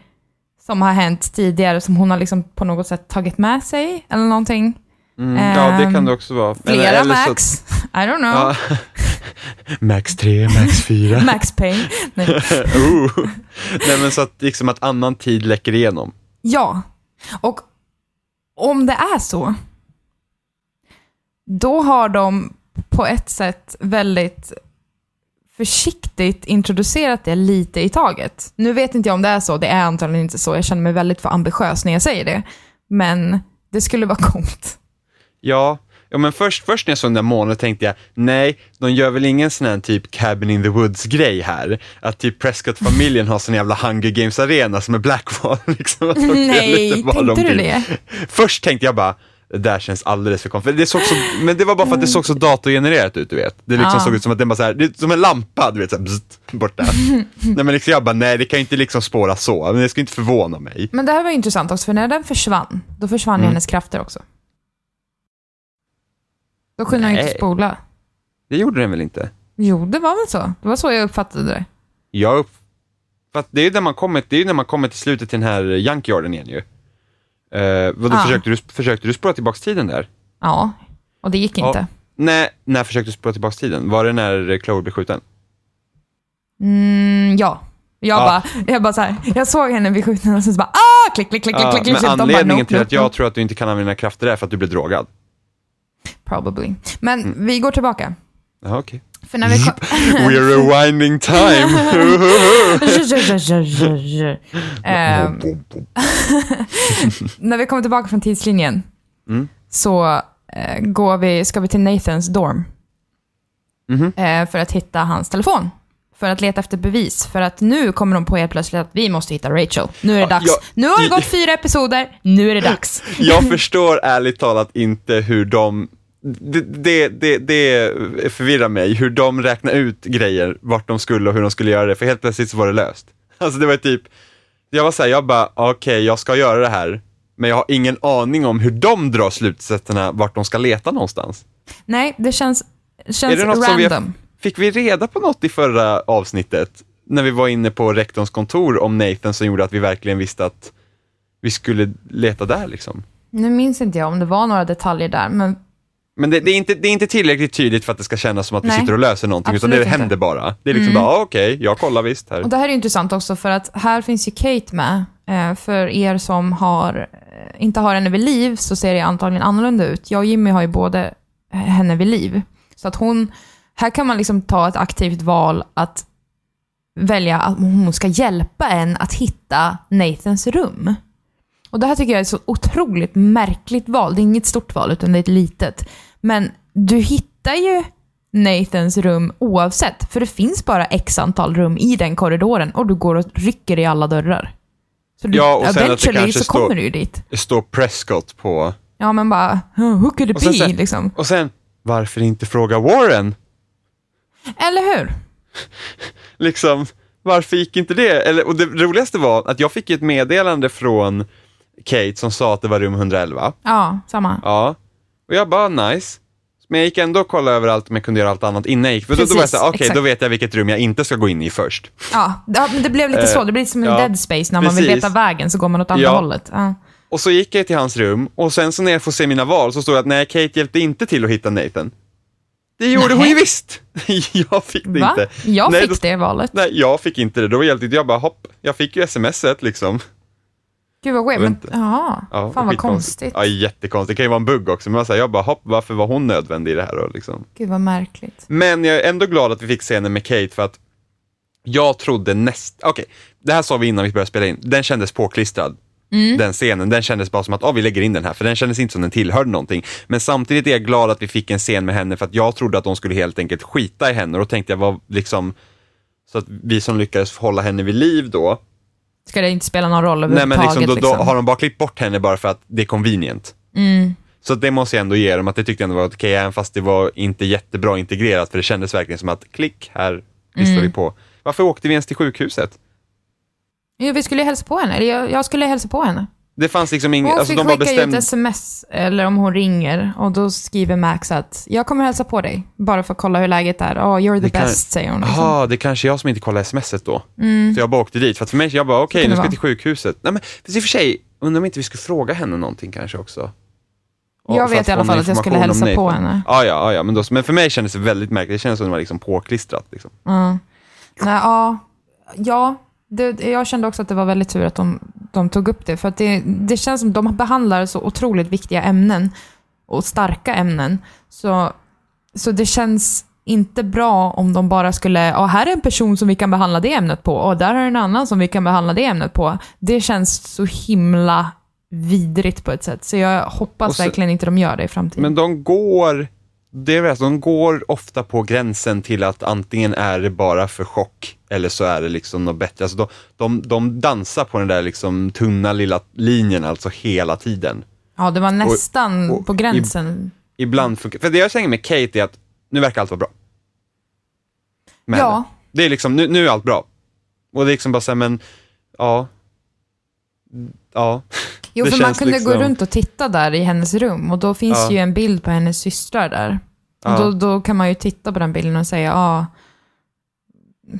som har hänt tidigare som hon har liksom på något sätt tagit med sig eller någonting. Mm, ja, det kan Ehm, det också vara. Flera eller så- Max. I don't know. Ja. max 3, Max 4. Max Payne. Nej. oh. Nej men så att, liksom att annan tid läcker igenom. Ja, och om det är så, då har de på ett sätt väldigt försiktigt introducerat det lite i taget. Nu vet inte jag om det är så, det är antagligen inte så, jag känner mig väldigt för ambitiös när jag säger det. Men det skulle vara coolt. Ja, ja men först, först när jag såg den där månen tänkte jag, nej, de gör väl ingen sån här typ Cabin in the Woods-grej här? Att typ Prescott-familjen har sån jävla Hunger Games-arena som är Blackwall. Liksom, Nej, tänkte de du det? Först tänkte jag bara, det där känns alldeles för konstigt. Det såg så, men det var bara för att det såg så datorgenererat ut, du vet. Det liksom Ja. såg ut som att den bara så här, det är som en lampa, du vet, så här, bzzt, borta. nej men liksom jag bara, nej det kan ju inte liksom spåra så, men det ska inte förvåna mig. Men det här var intressant också, för när den försvann, då försvann Mm. hennes krafter också. Då kunde hon ju inte Nej. spola. Det gjorde den väl inte? Jo, det var väl så. Det var så jag uppfattade det. Jag upp... För att det är ju när man kommer, det är när man kommer till slutet till den här junkyarden igen ju. Eh, vadå, Ah. försökte, du, försökte du spola tillbaka tiden där? Ja, och det gick inte. Nej, när försökte du spola tillbaka tiden? Var det när Chloe blev skjuten? Mm, ja. Jag, Ja. bara, jag bara så här, jag såg henne bli skjuten och sen så bara ah, klick, klick, klick, klick, Ja, klick, klick. men bara, anledningen nope, till att jag tror att du inte kan använda dina krafter är för att du blev drogad. Probably. Men Mm. vi går tillbaka. Jaha, okej. För när vi kom... We're rewinding time. Ehm, när vi kommer tillbaka från tidslinjen Mm. så eh, går vi, ska vi till Nathans dorm Mhm. eh, för att hitta hans telefon. För att leta efter bevis. För att nu kommer de på helt plötsligt att vi måste hitta Rachel. Nu är det Ja, dags. jag- nu har det gått fyra episoder, nu är det dags. Jag förstår ärligt talat inte hur de det, det, det, det förvirrar mig hur de räknar ut grejer, vart de skulle och hur de skulle göra det, för helt plötsligt så var det löst. Alltså det var typ, jag var såhär, jag bara, okej jag ska göra det här, men jag har ingen aning om hur de drar slutsatserna vart de ska leta någonstans. Nej, det känns, känns Är det något som vi random. Fick vi reda på något i förra avsnittet, när vi var inne på rektorns kontor om Nathan som gjorde att vi verkligen visste att vi skulle leta där liksom? Nu minns inte jag om det var några detaljer där, men Men det, det, är inte, det är inte tillräckligt tydligt för att det ska kännas som att vi Nej, sitter och löser någonting, utan det händer inte. bara. Det är liksom bara, ah, okej, jag kollar visst här. Och det här är intressant också för att här finns ju Kate med. Eh, för er som har, eh, inte har henne vid liv så ser det antagligen annorlunda ut. Jag och Jimmy har ju både henne vid liv. Så att hon, här kan man liksom ta ett aktivt val att välja att hon ska hjälpa en att hitta Nathans rum. Och det här tycker jag är ett så otroligt märkligt val. Det är inget stort val, utan det är ett litet. Men du hittar ju Nathans rum oavsett, för det finns bara x antal rum i den korridoren och du går och rycker i alla dörrar. Så du, Ja, och sen att det kanske så står- kommer du ju dit. Det står Prescott på, Ja, men bara, "Huh, who could it sen be? så- liksom. och sen, varför inte fråga Warren? Eller hur? Liksom, varför gick inte det? Eller, och det roligaste var att jag fick ett meddelande från Kate som sa att det var rum 111. Ja, samma. Ja, och jag bara nice. Men jag gick ändå och kollade överallt om jag kunde göra allt annat innan jag gick. För då, då var jag Precis, såhär, okej exakt. då vet jag vilket rum jag inte ska gå in i först. Ja, men det blev lite Eh, så. Det blir som en ja, dead space. När man vill precis. veta vägen så går man åt andra Ja. hållet. Ja. Och så gick jag till hans rum och sen så när jag får se mina val så står det att nej, Kate hjälpte inte till att hitta Nathan. Det gjorde hon Nej. ju visst! jag fick det Va? inte. Jag nej, fick då, det valet. Nej, jag fick inte det. Då hjälpte inte jag bara hopp. Jag fick ju smset liksom. Gud vad weird. Men, jaha, Ja, fan vad konstigt. Ja, jättekonstigt. Det kan ju vara en bugg också. Men jag, bara hopp, varför var hon nödvändig i det här då liksom? Gud vad märkligt. Men jag är ändå glad att vi fick scenen med Kate för att jag trodde näst... Okej, det här sa vi innan vi började spela in. Den kändes påklistrad. Mm. Den scenen, den kändes bara som att ah, vi lägger in den här, för den kändes inte som den tillhörde någonting. Men samtidigt är jag glad att vi fick en scen med henne för att jag trodde att de skulle helt enkelt skita i henne och då tänkte jag, vad liksom, så att vi som lyckades hålla henne vid liv då, Ska det inte spela någon roll nej överhuvudtaget? men liksom, då, då liksom? har de bara klippt bort henne bara för att det är convenient. Mm. Så det måste jag ändå ge dem, att det tyckte jag ändå var okej, även fast det var inte jättebra integrerat, för det kändes verkligen som att klick, här klistrar Mm. vi på. Varför åkte vi ens till sjukhuset? Ja, vi skulle hälsa på henne. Eller jag, jag skulle hälsa på henne. Det fanns liksom inget, Hon alltså fick de skicka ju ett sms, eller om hon ringer, och då skriver Max att jag kommer hälsa på dig, bara för att kolla hur läget är. Oh, you're the Det kan- best, säger hon. Liksom. Jaha, det är kanske jag som inte kollade smset då. Mm. Så jag bara åkte dit, för att för mig, jag bara okej, kan nu ska vara. till sjukhuset. Nej men, i och för sig, undrar om inte vi skulle fråga henne någonting kanske också. Ja, Jag vet i alla fall att jag skulle hälsa på Nathan. henne. Ja, ja, ja, ja men, då, men för mig kändes det väldigt märkligt, det kändes som det var liksom påklistrat. Liksom. Mm. Nej, ja, ja det, jag kände också att det var väldigt tur att de, de tog upp det. För att det, det känns som de behandlar så otroligt viktiga ämnen och starka ämnen. Så, så det känns inte bra om de bara skulle, ja här är en person som vi kan behandla det ämnet på och där är en annan som vi kan behandla det ämnet på. Det känns så himla vidrigt på ett sätt. Så jag hoppas så- verkligen inte de gör det i framtiden. Men de går, det är väl så, de går ofta på gränsen till att antingen är det bara för chock eller så är det liksom något bättre. Alltså de, de, de dansar på den där liksom tunna lilla linjen alltså hela tiden. ja, det var nästan och på i- gränsen. Ibland funkar, för det jag säger med Kate är att nu verkar allt vara bra. Med Ja. henne. Det är liksom, nu, nu är allt bra. Och det är liksom bara så här, men, ja. Ja. Jo, för man kunde gå liksom- runt och titta där i hennes rum och då finns Ja. ju en bild på hennes systrar där. Och Ja. då, då kan man ju titta på den bilden och säga, ja,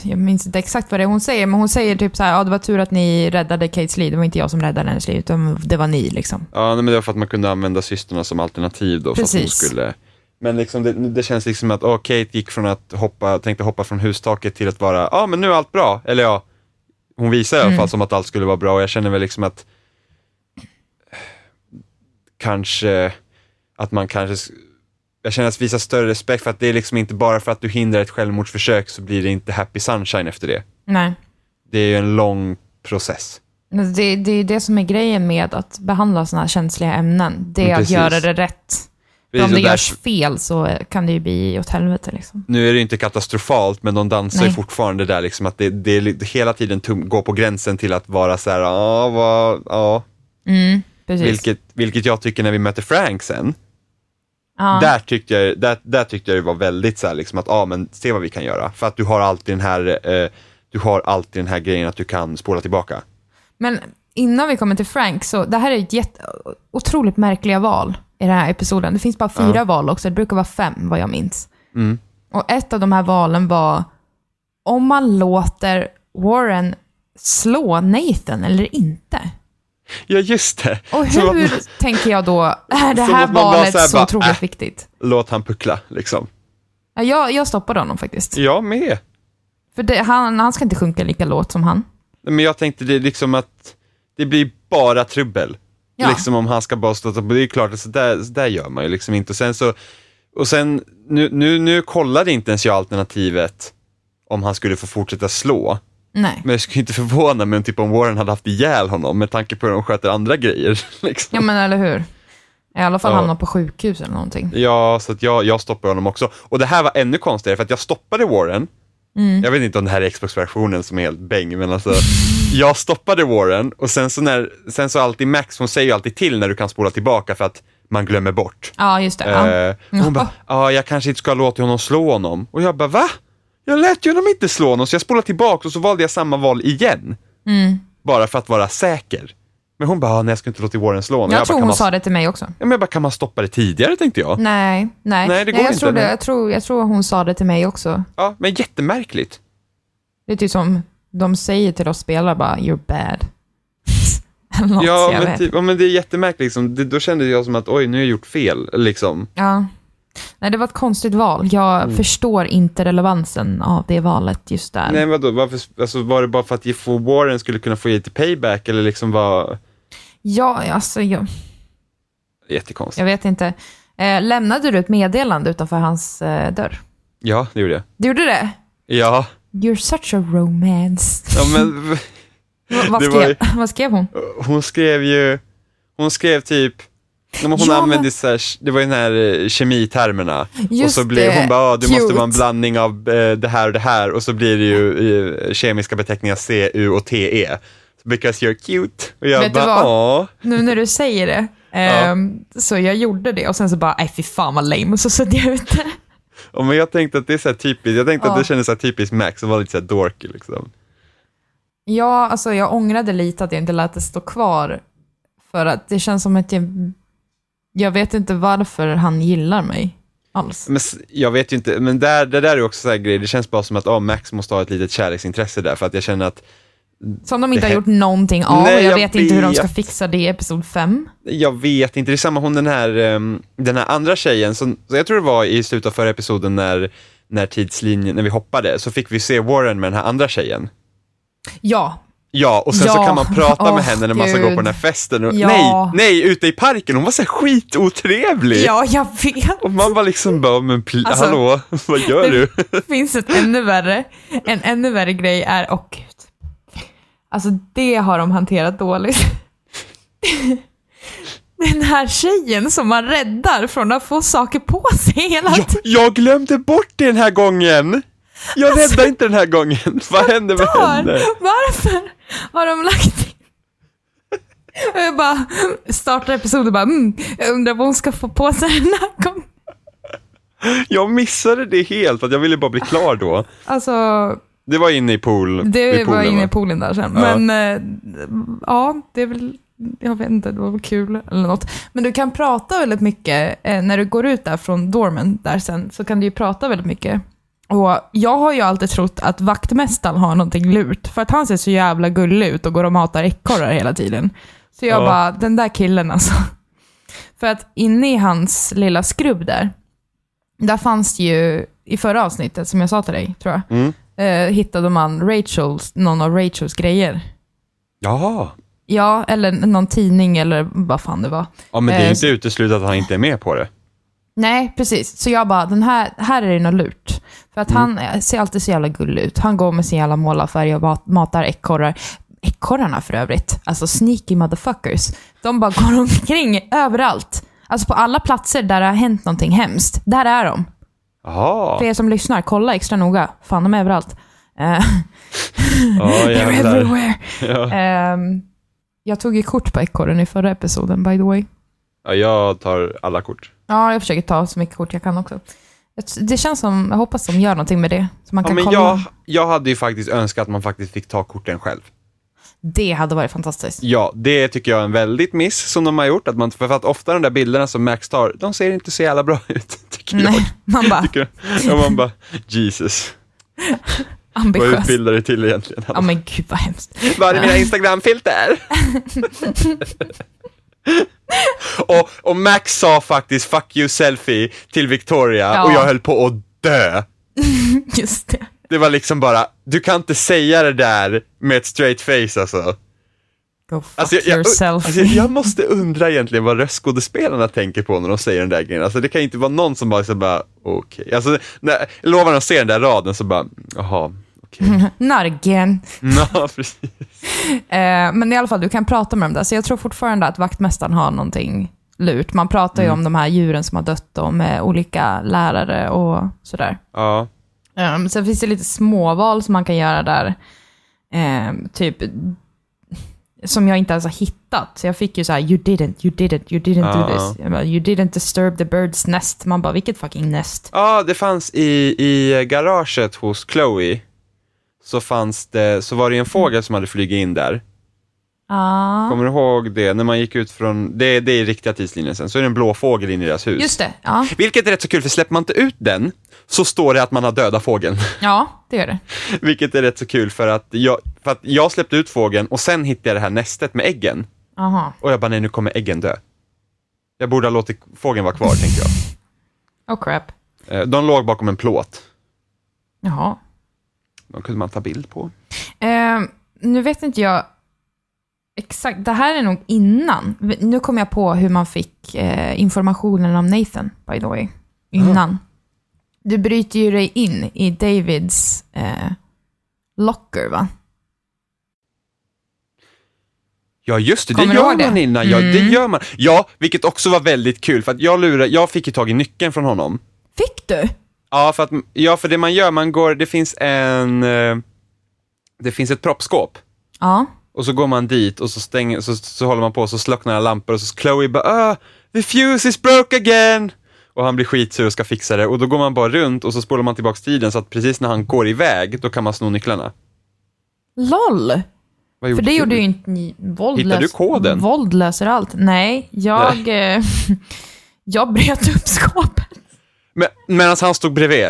jag minns inte exakt vad det är hon säger, men hon säger typ så här, ja det var tur att ni räddade Kates liv, det var inte jag som räddade hennes liv, utan det var ni liksom. Ja, nej, men det var för att man kunde använda systrarna som alternativ då. För att hon Precis. skulle... Men liksom det, det känns liksom att, oh, Kate gick från att hoppa, tänkte hoppa från hustaket till att vara, ja ah, men nu är allt bra. Eller ja, hon visar i alla Mm. fall som att allt skulle vara bra och jag känner väl liksom att kanske, att man kanske, jag känner att visa större respekt för att det är liksom inte bara för att du hindrar ett självmordsförsök så blir det inte happy sunshine efter det. Nej. Det är ju en lång process. Det, det är det som är grejen med att behandla sådana här känsliga ämnen. Det är att göra det rätt. Precis, om det där- görs fel så kan det ju bli åt helvete. Liksom. Nu är det inte katastrofalt, men de dansar ju Nej. fortfarande där liksom att det, det hela tiden tum, går på gränsen till att vara så här, ja, vad, ja. Mm. Vilket, vilket jag tycker när vi möter Frank sen, ja. där, tyckte jag, där, där tyckte jag det var väldigt så här liksom att, ja men se vad vi kan göra. För att du har alltid den här, eh, du har alltid den här grejen att du kan spola tillbaka. Men innan vi kommer till Frank, så det här är ett jätte, otroligt märkliga val i den här episoden. Det finns bara fyra Ja. val också, det brukar vara fem vad jag minns. Mm. Och ett av de här valen var om man låter Warren slå Nathan eller inte. Ja just det. Och hur man- tänker jag då, är det här valet så här så otroligt äh. viktigt? Låt han puckla liksom. Ja, jag, jag stoppade honom faktiskt. Jag med. För det, han, han ska inte sjunka lika lågt som han. Men jag tänkte det liksom att det blir bara trubbel. Ja. Liksom om han ska bara stå Det är klart att så där, så där gör man ju liksom inte. Och sen så, och sen, nu, nu, nu kollade inte ens jag alternativet om han skulle få fortsätta slå. Nej. Men jag skulle inte förvåna mig typ, om Warren hade haft ihjäl honom med tanke på hur de sköter andra grejer. Liksom. Ja, men eller hur? I alla fall Ja. hamna på sjukhus eller någonting. Ja, så att jag, jag stoppade honom också. Och det här var ännu konstigare för att jag stoppade Warren. Mm. Jag vet inte om det här är Xbox-versionen som är helt bäng, men alltså jag stoppade Warren och sen så när, sen så alltid Max, hon säger ju alltid till när du kan spola tillbaka för att man glömmer bort. Ja, just det. Ja. Eh, och hon bara, ja jag kanske inte ska låta honom slå honom. Och jag bara, va? Jag lät ju honom inte slå honom, så jag spolade tillbaka och så valde jag samma val igen. Mm. Bara för att vara säker. Men hon bara, "Ah, nej jag ska inte låta Warren slå honom. Jag, bara, tror kan hon man, sa det till mig också. Ja, men jag bara, kan man stoppa det tidigare tänkte jag. Nej, nej. Nej, det går jag inte, Tror det, nej. jag, tror, jag tror hon sa det till mig också. Ja, men jättemärkligt. Det är typ som de säger till oss spelare bara, you're bad. Något, Ja jag men, typ, ja, men det är jättemärkligt. Liksom. Det, då kände jag som att oj, nu har jag gjort fel. Liksom. Ja. Nej, det var ett konstigt val. Jag Mm. förstår inte relevansen av det valet just där. Nej, vadå? Varför, alltså, var det bara för att ge- få Warren skulle kunna få lite payback eller liksom var Ja, alltså, jag, jättekonstigt? jag vet inte. Eh, lämnade du ett meddelande utanför hans eh, dörr? Ja, det gjorde jag. Du gjorde det? Ja, You're such a romance. ja men Va- vad, Det var skrev, vad skrev hon? hon skrev ju, hon skrev typ Ja, men hon Ja, men- använde så här, det var ju den här eh, kemitermerna. och Just så blev det, hon bara, ah, du måste cute. vara en blandning av eh, det här och det här och så blir det ju eh, kemiska beteckningar C, U och TE. Because you're cute. Och jag Vet du bara, vad? åh. Nu när du säger det, ehm, så jag gjorde det och sen så bara, nej fy fan vad lame, och så satte jag ut det. Ja, men jag tänkte att det är så här typiskt, jag tänkte att Ja. det kändes så här typiskt Max, som var lite så här dorky liksom. Ja, alltså jag ångrade lite att jag inte lät det stå kvar. För att det känns som att jag... Jag vet inte varför han gillar mig alls. Men s- jag vet ju inte, men där, det där är också så här grej, det känns bara som att oh, Max måste ha ett litet kärleksintresse där, för att jag känner att, Som de inte har gjort någonting av. Nej, och jag, jag vet inte hur de ska fixa det i episod 5. jag vet inte, det är samma hon den här, ehm, den här andra tjejen, som, så jag tror det var i slutet av förra episoden när, när tidslinjen, när vi hoppade, så fick vi se Warren med den här andra tjejen. Ja, Ja, och sen så Ja, kan man prata åh, med henne när man ska gå på den här festen. Och, Ja. Nej, nej, ute i parken, hon var så här skitotrevlig. ja jag vet. Och man var liksom bara, men pl- Alltså, hallå, vad gör det- du? Det finns ett ännu värre. En ännu värre grej är, gud. Alltså det har de hanterat dåligt. Den här tjejen som man räddar från att få saker på sig hela Jag, tiden. jag glömde bort det den här gången. Jag räddade inte den här gången. Vad hände med henne? Varför har de lagt? Och jag bara startar episoden och bara, mm, jag undrar vad hon ska få på sig den här gången. Jag missade det helt, för att jag ville bara bli klar då. Alltså, Det var inne i pool. det var poolen, inne i poolen där sen. Ja. Men eh, ja, det är väl, jag vet inte, det var väl kul eller något. Men du kan prata väldigt mycket, eh, när du går ut där från dormen där sen, så kan du ju prata väldigt mycket Och jag har ju alltid trott att vaktmästaren har någonting lurt, för att han ser så jävla gullig ut och går och matar ekorrar hela tiden. Så jag Ja. bara, den där killen alltså. För att inne i hans lilla skrubb där, där fanns det ju, i förra avsnittet som jag sa till dig, tror jag, Mm. Eh, hittade man Rachels, någon av Rachels grejer. Jaha. Ja, eller någon tidning eller vad fan det var. Ja, men det är Eh, inte uteslutet att han inte är med på det. Nej, precis. Så jag bara, den här, här är det något lurt. För att han eh, ser alltid så jävla gullig ut. Han går med sin jävla målarfärg och mat- matar ekorrar. Ekorrarna för övrigt, alltså sneaky motherfuckers. De bara går omkring överallt. Alltså på alla platser där det har hänt någonting hemskt. Där är de. Jaha. För er som lyssnar, kolla extra noga. Fan, de är överallt. Ja, They're everywhere. Ja. Ehm, jag tog ju kort på ekorren i förra episoden, by the way. ja, jag tar alla kort. Ja, jag försöker ta så mycket kort jag kan också. Det känns som, jag hoppas de gör någonting med det. Så man Ja, kan men kolla. jag, jag hade ju faktiskt önskat att man faktiskt fick ta korten själv. Det hade varit fantastiskt. Ja, det tycker jag är en väldigt miss som de har gjort. Att man, för att ofta de där bilderna som Max tar, de ser inte så jävla bra ut, tycker jag. Nej, man bara, Tycker, och man bara, Jesus, vad ambitiös. utbildar du till egentligen? Ja men gud vad hemskt. Var är mina Instagram-filter? och, och Max sa faktiskt 'fuck you selfie' till Victoria Ja. och jag höll på att dö. Just det. Det var liksom bara, du kan inte säga det där med ett straight face alltså. Go fuck Alltså jag, jag, yourself. alltså jag måste undra egentligen vad röstskådespelarna tänker på när de säger den där grejen. Alltså det kan inte vara någon som bara, så bara okej. Alltså, när, de ser den där raden så bara, jaha. Not again. Ja, precis. Eh, men i alla fall, du kan prata med dem där. Så jag tror fortfarande att vaktmästaren har någonting lurt. Man pratar ju om de här djuren som har dött och med olika lärare och sådär. Ja. Um, sen finns det lite småval som man kan göra där. Ehm, typ, som jag inte ens har hittat. Så jag fick ju så här, you didn't, you didn't, you didn't do Ja. this. Bara, you didn't disturb the bird's nest. Man bara, vilket fucking nest? Ja, det fanns i, i garaget hos Chloe, så fanns det, så var det en fågel som hade flugit in där. Ja, Kommer du ihåg det? När man gick ut från, det, det är riktiga tidslinjen sen, så är det en blå fågel in i deras hus. just det. Ja, Vilket är rätt så kul, för släpper man inte ut den, så står det att man har dödat fågeln. ja det gör det. Vilket är rätt så kul för att, jag, för att jag släppte ut fågeln och sen hittade jag det här nästet med äggen. Aha. Och jag bara, nej nu kommer äggen dö. Jag borde ha låtit fågeln vara kvar, tänkte jag. Oh crap. Eh, De låg bakom en plåt. Jaha. De kunde man ta bild på. Ehm, nu vet inte jag exakt, det här är nog innan. Nu kom jag på hur man fick eh, informationen om Nathan, by the way. Innan. Du bryter ju dig in i Davids eh, locker, va? Ja just det, Kommer det gör ihåg det? man innan. Ja, det Mm. gör man. Ja, vilket också var väldigt kul för att jag lurade, jag fick ju tag i nyckeln från honom. Fick du? Ja, för att, ja, för det man gör, man går, det finns en, eh, det finns ett proppskåp. Ja. Och så går man dit och så stänger, så, så håller man på och så slocknar alla lampor och så Chloe bara ah, the fuse is broke again. Och han blir skitsur och ska fixa det och då går man bara runt och så spolar man tillbaks tiden så att precis när han går iväg, då kan man sno nycklarna. LOL! För det du? gjorde ju inte ni. Våld Hittade du koden? Våld löser allt. Nej, jag... Eh, jag bröt upp skåpet. Men, medan han stod bredvid.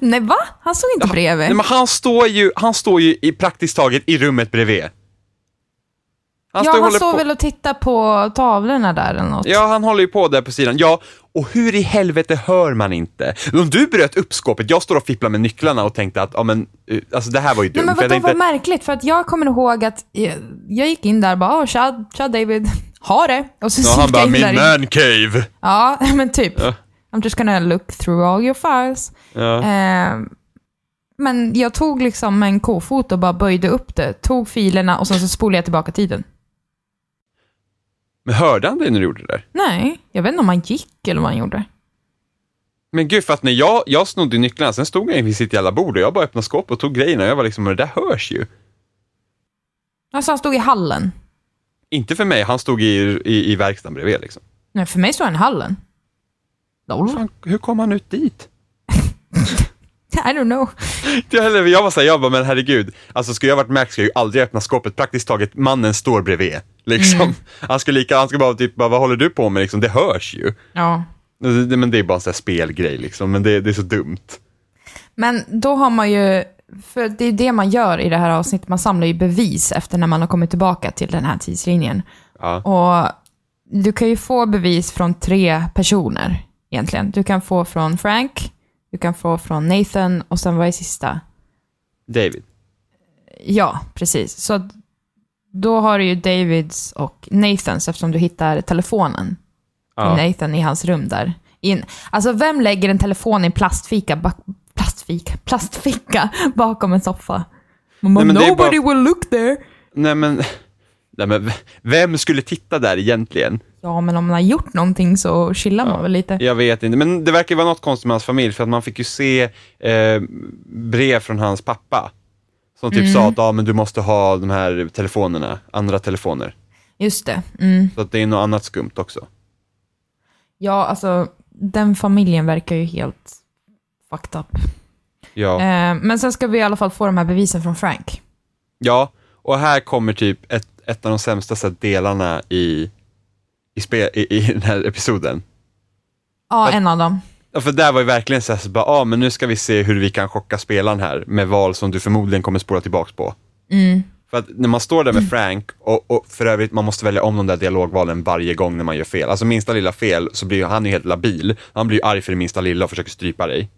Nej, va? Han stod inte bredvid. Nej, men han står ju, han står ju i praktiskt taget i rummet bredvid. Han ja, han står på. väl och tittar på tavlorna där eller något. Ja, han håller ju på där på sidan. Ja, och hur i helvete hör man inte? Om du bröt upp skåpet, jag står och fipplar med nycklarna och tänkte att, ja men, eh, alltså det här var ju Nej, dumt. men för jag vadå, tänkte, vad märkligt, för att jag kommer ihåg att jag, jag gick in där och bara, åh, tja, tja David, ha det. Och så ja, han bara, min man cave. Ja, men typ. Ja. I'm just gonna look through all your files. Ja. Eh, men jag tog liksom en kofot och bara böjde upp det, tog filerna och sen så spolade jag tillbaka tiden. Men hörde han dig när du gjorde det där? Nej, jag vet inte om han gick eller vad han gjorde. Men gud, för att när jag, jag snodde nycklarna, sen stod jag vid sitt jävla bord och jag bara öppnade skåpet och tog grejerna och jag var liksom, men det där hörs ju. Alltså han stod i hallen. Inte för mig, han stod i, i, i verkstaden bredvid liksom. Nej, för mig stod han i hallen. Fan, hur kom han ut dit? I don't know. Jag, var såhär, jag bara, men herregud, alltså skulle jag varit Max skulle jag ju aldrig öppna skåpet, praktiskt taget mannen står bredvid. Liksom. Mm. Han skulle lika, han skulle bara typ, bara, vad håller du på med liksom, det hörs ju. Ja. Men det är bara en sån här spelgrej liksom, men det, det är så dumt. Men då har man ju, för det är det man gör i det här avsnittet, man samlar ju bevis efter när man har kommit tillbaka till den här tidslinjen. Ja. Och du kan ju få bevis från tre personer egentligen. Du kan få från Frank, du kan få från Nathan och sen vad är sista? David. Ja, precis. Så då har du ju Davids och Nathans eftersom du hittar telefonen Ja. Nathan i hans rum där. In. Alltså vem lägger en telefon i en plastficka, ba- plastficka, bakom en soffa? Man bara, Nej, nobody will look there. Nej men, nej men vem skulle titta där egentligen? Ja, men om man har gjort någonting så chillar man väl lite. Jag vet inte, men det verkar vara något konstigt med hans familj för att man fick ju se eh, brev från hans pappa. Som typ sa att ah, men du måste ha de här telefonerna, andra telefoner. Just det. Mm. Så att det är något annat skumt också. Ja, alltså den familjen verkar ju helt fucked up. Ja. Eh, men sen ska vi i alla fall få de här bevisen från Frank. ja, och här kommer typ ett, ett av de sämsta så här, delarna i, i, spe, i, i den här episoden. Ja, Att- en av dem. Ja, för där var ju verkligen så här, så bara, ah, men nu ska vi se hur vi kan chocka spelaren här med val som du förmodligen kommer spola tillbaks på. Mm. För att när man står där med Frank, och, och för övrigt, man måste välja om de där dialogvalen varje gång när man gör fel. Alltså minsta lilla fel så blir han ju helt labil. Han blir ju arg för det minsta lilla och försöker strypa dig.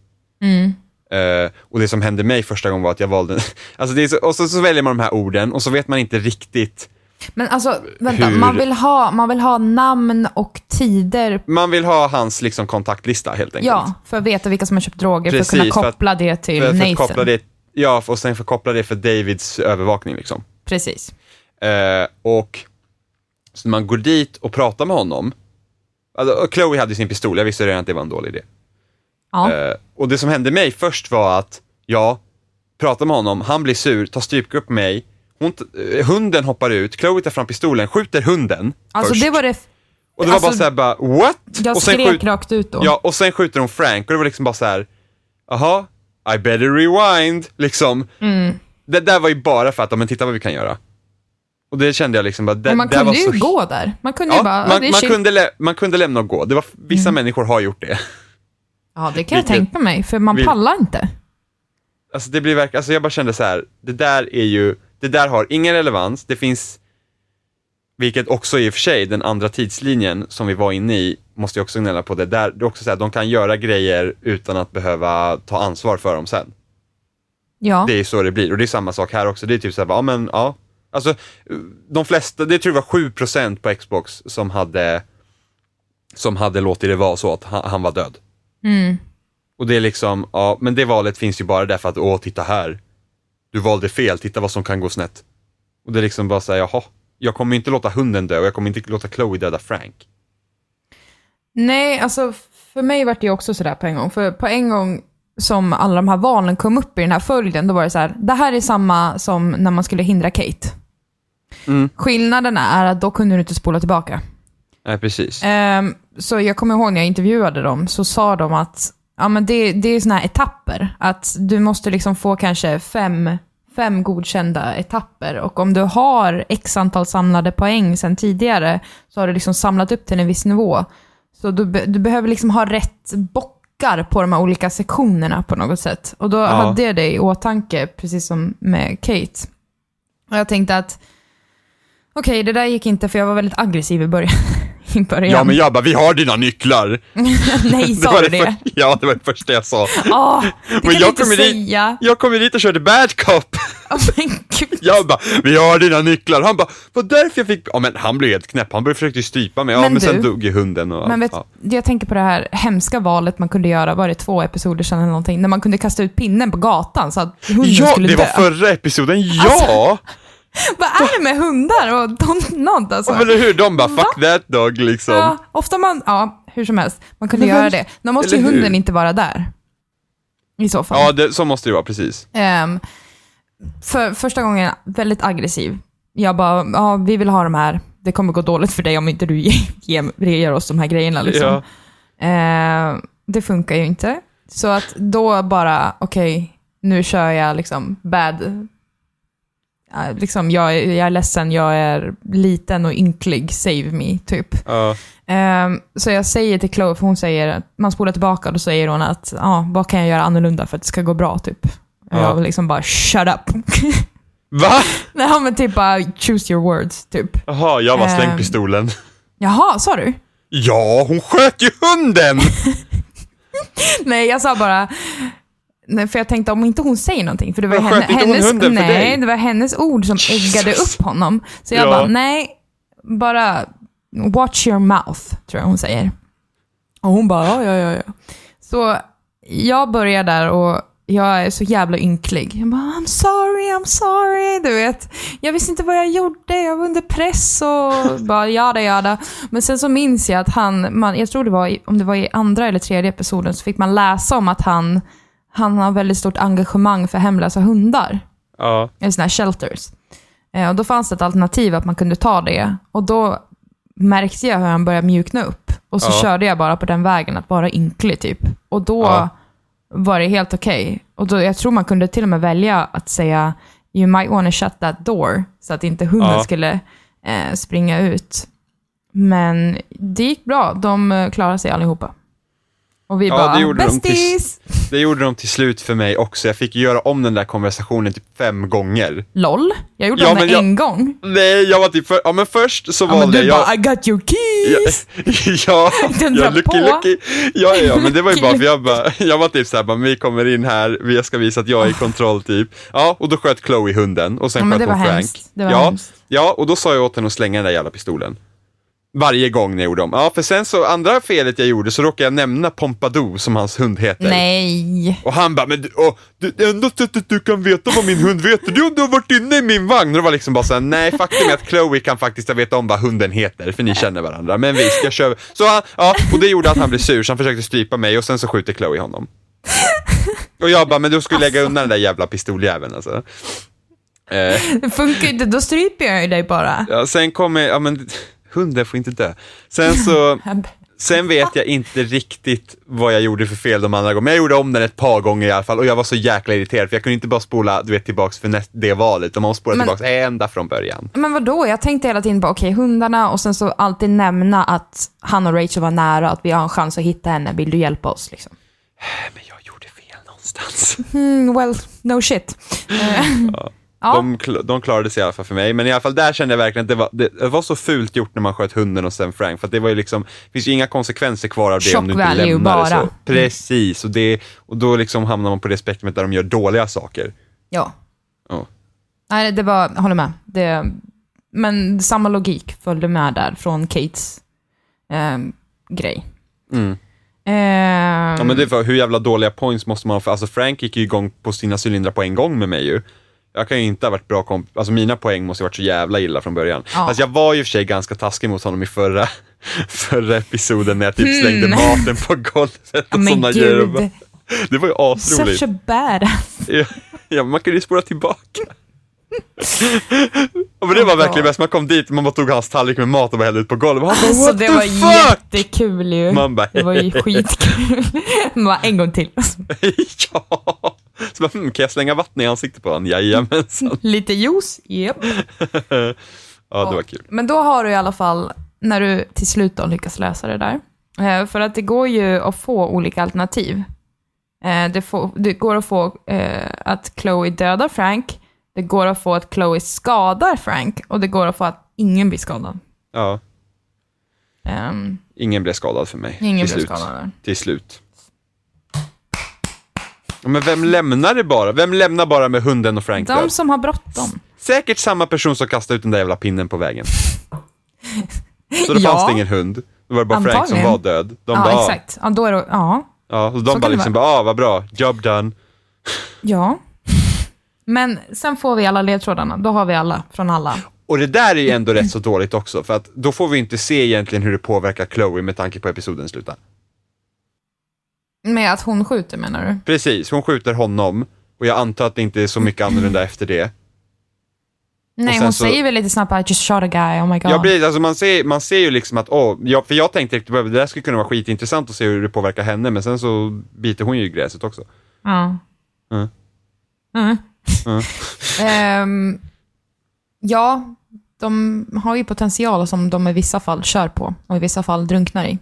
Mm. Eh, och det som hände mig första gången var att jag valde, alltså så, och så, så väljer man de här orden och så vet man inte riktigt. Men alltså, vänta, Hur- man, vill ha, man vill ha namn och tider, Man vill ha hans liksom kontaktlista helt enkelt. ja, för att veta vilka som har köpt droger, för att Precis, kunna för att- koppla det till för, för Nathan. att koppla det, ja, och sen för att koppla det för Davids övervakning liksom. Precis. Eh, och så när man går dit och pratar med honom, alltså, Chloe hade sin pistol, jag visste redan att det var en dålig idé. Ja. Eh, och det som hände mig först var att, ja, prata med honom, han blir sur, tar strypgrepp på mig, hon, eh, hunden hoppar ut, Chloe tar fram pistolen, skjuter hunden Alltså först. det var det, och det var bara alltså, såhär bara, what? jag och sen skrek skjut- rakt ut då. Ja, och sen skjuter hon Frank och det var liksom bara så här. jaha, I better rewind, liksom. Mm. Det där var ju bara för att, ja, men titta vad vi kan göra. Och det kände jag liksom bara, det, Men man det kunde var ju så gå där. Man kunde ju bara, ja, man, det är man. Mm. kunde lä- man kunde lämna och gå. Det var, vissa människor har gjort det. Ja, det kan jag Vilket- tänka mig, för man pallar inte. Alltså, det blir verk- alltså jag bara kände så här, det där är ju, det där har ingen relevans. Det finns, vilket också i och för sig, den andra tidslinjen som vi var inne i, måste jag också gnälla på det. Där, det är också så här, de kan göra grejer utan att behöva ta ansvar för dem sen. Ja. Det är så det blir och det är samma sak här också. Det är typ såhär, ja men ja. Alltså, de flesta, det tror jag var 7% på Xbox som hade, som hade låtit det vara så att han, han var död. Mm. Och det är liksom, ja, men det valet finns ju bara därför att, åh, titta här. Du valde fel, titta vad som kan gå snett. Och det är liksom bara såhär, jaha, jag kommer inte låta hunden dö och jag kommer inte låta Chloe döda Frank. Nej, alltså för mig var det också sådär på en gång. För på en gång som alla de här valen kom upp i den här följden, då var det så här, det här är samma som när man skulle hindra Kate. Mm. Skillnaden är att då kunde du inte spola tillbaka. Nej, precis. Ehm, så jag kommer ihåg när jag intervjuade dem, så sa de att ja, men det, det är såna här etapper. Att du måste liksom få kanske fem, fem godkända etapper. Och om du har x antal samlade poäng sedan tidigare, så har du liksom samlat upp till en viss nivå. Så du, du behöver liksom ha rätt bockar på de här olika sektionerna på något sätt. Och då hade jag det i åtanke, precis som med Kate. Och jag tänkte att, okej, det där gick inte för jag var väldigt aggressiv i början. I början. Ja, men jag bara, vi har dina nycklar! Nej, Det sa var du det det? för- Ja, det var det första jag sa. Åh, det Men kan jag du inte kommer dit- säga. Jag kom ju dit och körde bad cop. Åh men gud. Jag bara, vi har dina nycklar. Han bara, vad därför jag fick... Ja men han blev helt knäpp, han försökte ju strypa mig. Ja men, Men sen du- dog ju hunden och Men vet, ja. jag tänker på det här hemska valet man kunde göra, var det två episoder sedan eller någonting, när man kunde kasta ut pinnen på gatan så att hunden Ja, skulle det dö. var förra episoden, ja! Alltså, Vad är det med hundar och don't not alltså? Ja, men hur, de bara, fuck that dog liksom. Ja, ofta man, ja, hur som helst, man kunde Men göra det. Då måste ju eller hur? hunden inte vara där. I så fall. Ja, det, så måste det vara, precis. Ehm, för första gången väldigt aggressiv. Jag bara, ja, vi vill ha de här. Det kommer gå dåligt för dig om inte du ger, ger, oss de här grejerna. Liksom. Ja. Ehm, det funkar ju inte. Så att då bara, okej, nu kör jag liksom bad liksom, jag, är- jag är ledsen, jag är liten och ynklig, save me, typ. Ja. Ehm, så jag säger till Chloe, för hon säger, man spolar tillbaka och då säger hon att, ja, vad kan jag göra annorlunda för att det ska gå bra, typ. Och Ja. Jag liksom bara, shut up. Va? Nej, men typ bara, choose your words, typ. Jaha, jag var släng Ehm. pistolen. Jaha, sa du? Ja, hon sköt ju hunden! Nej, jag sa bara... Nej, för jag tänkte om inte hon säger någonting, för det var Men henne, hennes, nej, det var hennes ord som eggade Jesus. upp honom. Så jag Ja. bara, nej, bara watch your mouth, tror jag hon säger. Och hon bara, ja, ja, ja, ja. Så jag börjar där och jag är så jävla ynklig. Jag bara, I'm sorry, I'm sorry, du vet. Jag visste inte vad jag gjorde, jag var under press och bara jada jada. Men sen så minns jag att han, man, jag tror det var, i- om det var i andra eller tredje episoden, så fick man läsa om att han, han har väldigt stort engagemang för hemlösa hundar. Ja. Eller sådana här shelters. Eh, och då fanns det ett alternativ att man kunde ta det. Och då märkte jag hur han började mjukna upp. Och så Ja. körde jag bara på den vägen, att vara ynklig typ. Och då Ja. var det helt okej. Och då, jag tror man kunde till och med välja att säga You might wanna shut that door, så att inte hunden Ja. skulle eh, springa ut. Men det gick bra, de eh, klarade sig allihopa. Och vi Ja, bara, det gjorde de bästis! Det gjorde de till slut för mig också. Jag fick göra om den där konversationen typ fem gånger. LOL, jag gjorde Ja, ja, det men jag- en gång. Nej, jag var typ för, ja men först så Ja, men valde du jag... bara, I got your keys! ja, Den ja, drar lucky, på. lucky. Ja, ja, men det var ju bara för Lucky, jag bara, jag var typ såhär, bara, vi kommer in här, vi ska visa att jag är i kontroll typ. Ja, och då sköt Chloe hunden och sen Ja, men sköt det hon var Frank. hemskt. Det var ja, hemskt. ja, och då sa jag åt henne att slänga den där jävla pistolen. Varje gång när jag gjorde dem. Ja, för sen så, andra felet jag gjorde så råkade jag nämna Pompadour som hans hund heter. Nej. Och han bara, men du, åh, du, det enda sättet du kan veta vad min hund vet, det är om du har varit inne i min vagn. Och det var liksom bara såhär, nej faktum är att Chloe kan faktiskt veta om vad hunden heter, för ni känner varandra. Men visst, jag kör. Så han, ja, och det gjorde att han blev sur, så han försökte strypa mig och sen så skjuter Chloe honom. Och jag bara, men du skulle lägga undan den där jävla pistoljäveln alltså. Eh, Det funkar ju inte, då stryper jag ju dig bara. ja, sen kommer, ja men, hunden får inte dö. Sen så, Sen vet jag inte riktigt vad jag gjorde för fel de andra gångerna, men jag gjorde om den ett par gånger i alla fall och jag var så jäkla irriterad för jag kunde inte bara spola du vet, tillbaks för näst, det valet, utan man spola tillbaks ända från början. Men vad då? Jag tänkte hela tiden på, okej, hundarna och sen så alltid nämna att han och Rachel var nära, att vi har en chans att hitta henne. Vill du hjälpa oss? Liksom. Men jag gjorde fel någonstans. Mm, well, no shit. Eh, ja. De, kl- de klarade sig i alla fall för mig, men i alla fall där kände jag verkligen att det var, det, det var så fult gjort när man sköt hunden och sen Frank, för det var ju liksom, det finns ju inga konsekvenser kvar av det om du Shock inte lämnar det bara. så. Precis, och, det, och då liksom hamnar man på det spektrumet där de gör dåliga saker. ja. Ja. Nej, det var, jag håller med. Det, men samma logik följde med där från Kates ehm, grej. Mm. Ehm, Ja men det var, hur jävla dåliga points måste man ha för, alltså Frank gick ju igång på sina cylindrar på en gång med mig ju. Jag kan ju inte ha varit bra komp, alltså mina poäng måste ha varit så jävla illa från början. Ja. Alltså jag var ju för sig ganska taskig mot honom i förra, förra episoden när jag typ slängde Hmm. maten på golvet och men sådana grejer. Det var ju asroligt. such a badass. Ja, ja, man kunde ju spåra tillbaka. Och men det var Oh, verkligen bäst, man kom dit, man bara tog hans tallrik med mat och bara hällde ut på golvet. Han bara, Alltså what det the var fuck? jättekul ju. Man bara, det var ju skitkul. Man bara, en gång till. ja. Så bara, hmm, kan jag slänga vatten i ansiktet på honom? Jajamensan. Lite juice, yep. Ja, det var kul. Men då har du i alla fall, när du till slut då lyckas lösa det där. Eh, för att det går ju att få olika alternativ. Eh, det, får, det går att få eh, att Chloe dödar Frank, det går att få att Chloe skadar Frank och det går att få att ingen blir skadad. Ja, Ehm, ingen blev skadad för mig. ingen till blir slut. skadad där. Till slut. Men vem lämnar det bara? Vem lämnar bara med hunden och Frank De död? som har bråttom. Säkert samma person som kastade ut den där jävla pinnen på vägen. Så då Ja. fanns det ingen hund. Då var det bara Frank som Antagligen. var död. De ja, bara, exakt. Ja, då är det, ja. Ja, och Så de kan bara det liksom bara, ah, vad bra, job done. ja. Men sen får vi alla ledtrådarna. Då har vi alla, från alla. Och det där är ju ändå rätt så dåligt också, för att då får vi inte se egentligen hur det påverkar Chloe med tanke på episoden slutar. Med att hon skjuter menar du? Precis, hon skjuter honom, och jag antar att det inte är så mycket annorlunda efter det. Nej, hon så- säger väl lite snabbt I just shot a guy, oh my god. Ja, precis, alltså man ser, man ser ju liksom att, åh, ja, för jag tänkte riktigt, det där skulle kunna vara skitintressant att se hur det påverkar henne, men sen så biter hon ju i gräset också. Ja. Mm. Mm. Mm. Ehm, Ja, de har ju potential som de i vissa fall kör på och i vissa fall drunknar i.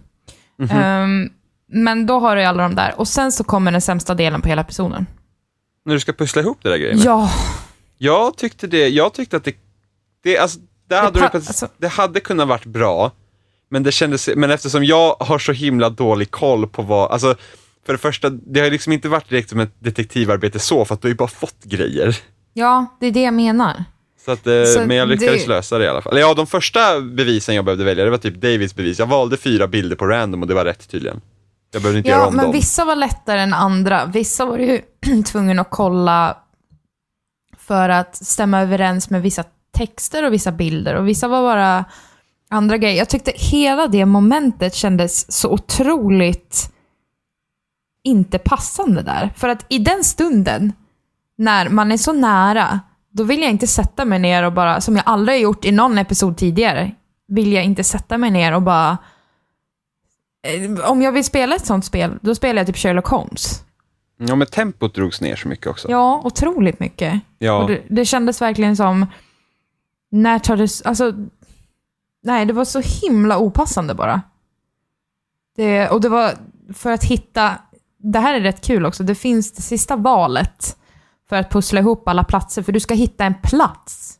Mhm. Ehm, men då har du alla de där. Och sen så kommer den sämsta delen på hela episoden. När du ska pussla ihop det där grejen. Ja, Jag tyckte det, jag tyckte att det, det, alltså, det, hade, pa- det, alltså- det hade kunnat varit bra, men det kändes, men eftersom jag har så himla dålig koll på vad, alltså för det första, det har ju liksom inte varit direkt som ett detektivarbete så, för att du har ju bara fått grejer. ja, det är det jag menar. Så att, eh, Så men jag lyckades det- lösa det i alla fall. Ja, de första bevisen jag behövde välja, det var typ Davids bevis. Jag valde fyra bilder på random och det var rätt tydligen. Jag behövde inte göra Ja, om men dem. vissa var lättare än andra. Vissa var ju tvungen att kolla för att stämma överens med vissa texter och vissa bilder. Och vissa var bara andra grejer. Jag tyckte hela det momentet kändes så otroligt inte passande där. För att i den stunden, när man är så nära, då vill jag inte sätta mig ner och bara, som jag aldrig har gjort i någon episod tidigare, vill jag inte sätta mig ner och bara Om jag vill spela ett sånt spel, då spelar jag typ Sherlock Holmes. Ja, men tempot drogs ner så mycket också. Ja, otroligt mycket. Ja. Och det, det kändes verkligen som... När tar det... Alltså... Nej, det var så himla opassande bara. Det, och det var för att hitta... Det här är rätt kul också. Det finns det sista valet för att pussla ihop alla platser. För du ska hitta en plats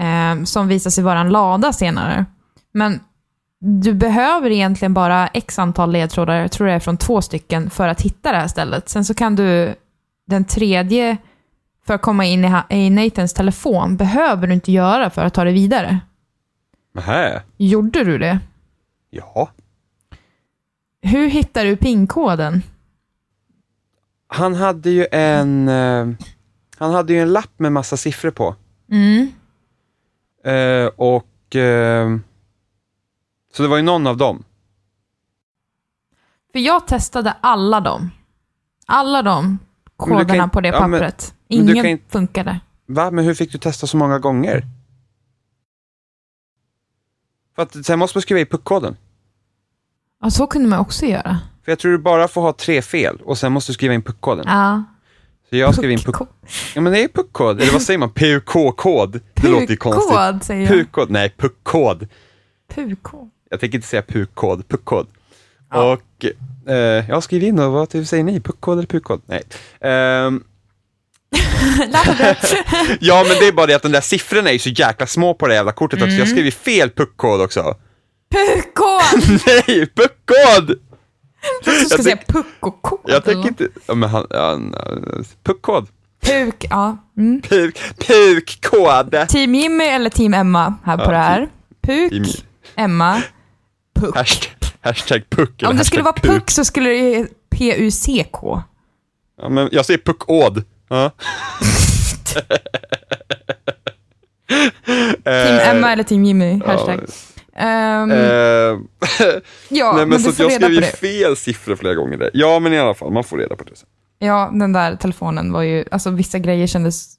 eh, som visar sig vara en lada senare. Men du behöver egentligen bara x antal ledtrådar, jag tror det är från två stycken, för att hitta det här stället. Sen så kan du den tredje, för att komma in i, i Nathans telefon, behöver du inte göra för att ta det vidare. Nähä. Gjorde du det? Ja. Hur hittar du PIN-koden? Han hade ju en, eh, han hade ju en lapp med massa siffror på. Mm. Eh, och, eh, så det var ju någon av dem. För jag testade alla dem. Alla de kan koderna på det ja, men- pappret. men Ingen kan funkade. Va? Men hur fick du testa så många gånger? För att sen måste man skriva i puckkoden. Ja, så kunde man också göra. För jag tror du bara får ha tre fel och sen måste du skriva in puckkoden. Ja. Så jag skrev in puck... Puck- Ja men det är puckkod, eller vad säger man? PUK-kod? Det låter ju konstigt. Pukkod, säger jag. PUK-kod, nej puckkod. Pukkod. Jag tänker inte säga pukkod, puckkod. Ja. Och, eh, ja skriv in då, vad typ säger ni? Puckkod eller pukkod? Nej. Ehm, ja men det är bara det att de där siffrorna är ju så jäkla små på det jävla kortet också. Mm. Jag skrev ju fel puckkod också. Pukkod! Nej, puckkod! Du ska Jag säga puckokod. Jag tänker inte, ja men han, han- puckkod. Puk, ja. Mm. Puk, pukkod. Team Jimmy eller Team Emma här på Ja, det här. Puk, Team- Emma, puck. Hashtag, hashtag puck Om det skulle vara puck så skulle det P-U-C-K. Ja, men jag säger puckåd. Ja. Team Eh, Emma eller Team Jimmy, hashtag. Eh, ja, nej, men, men så du jag skrev ju fel siffror flera gånger där. Ja, men i alla fall, man får reda på det sen. Ja, den där telefonen var ju, alltså vissa grejer kändes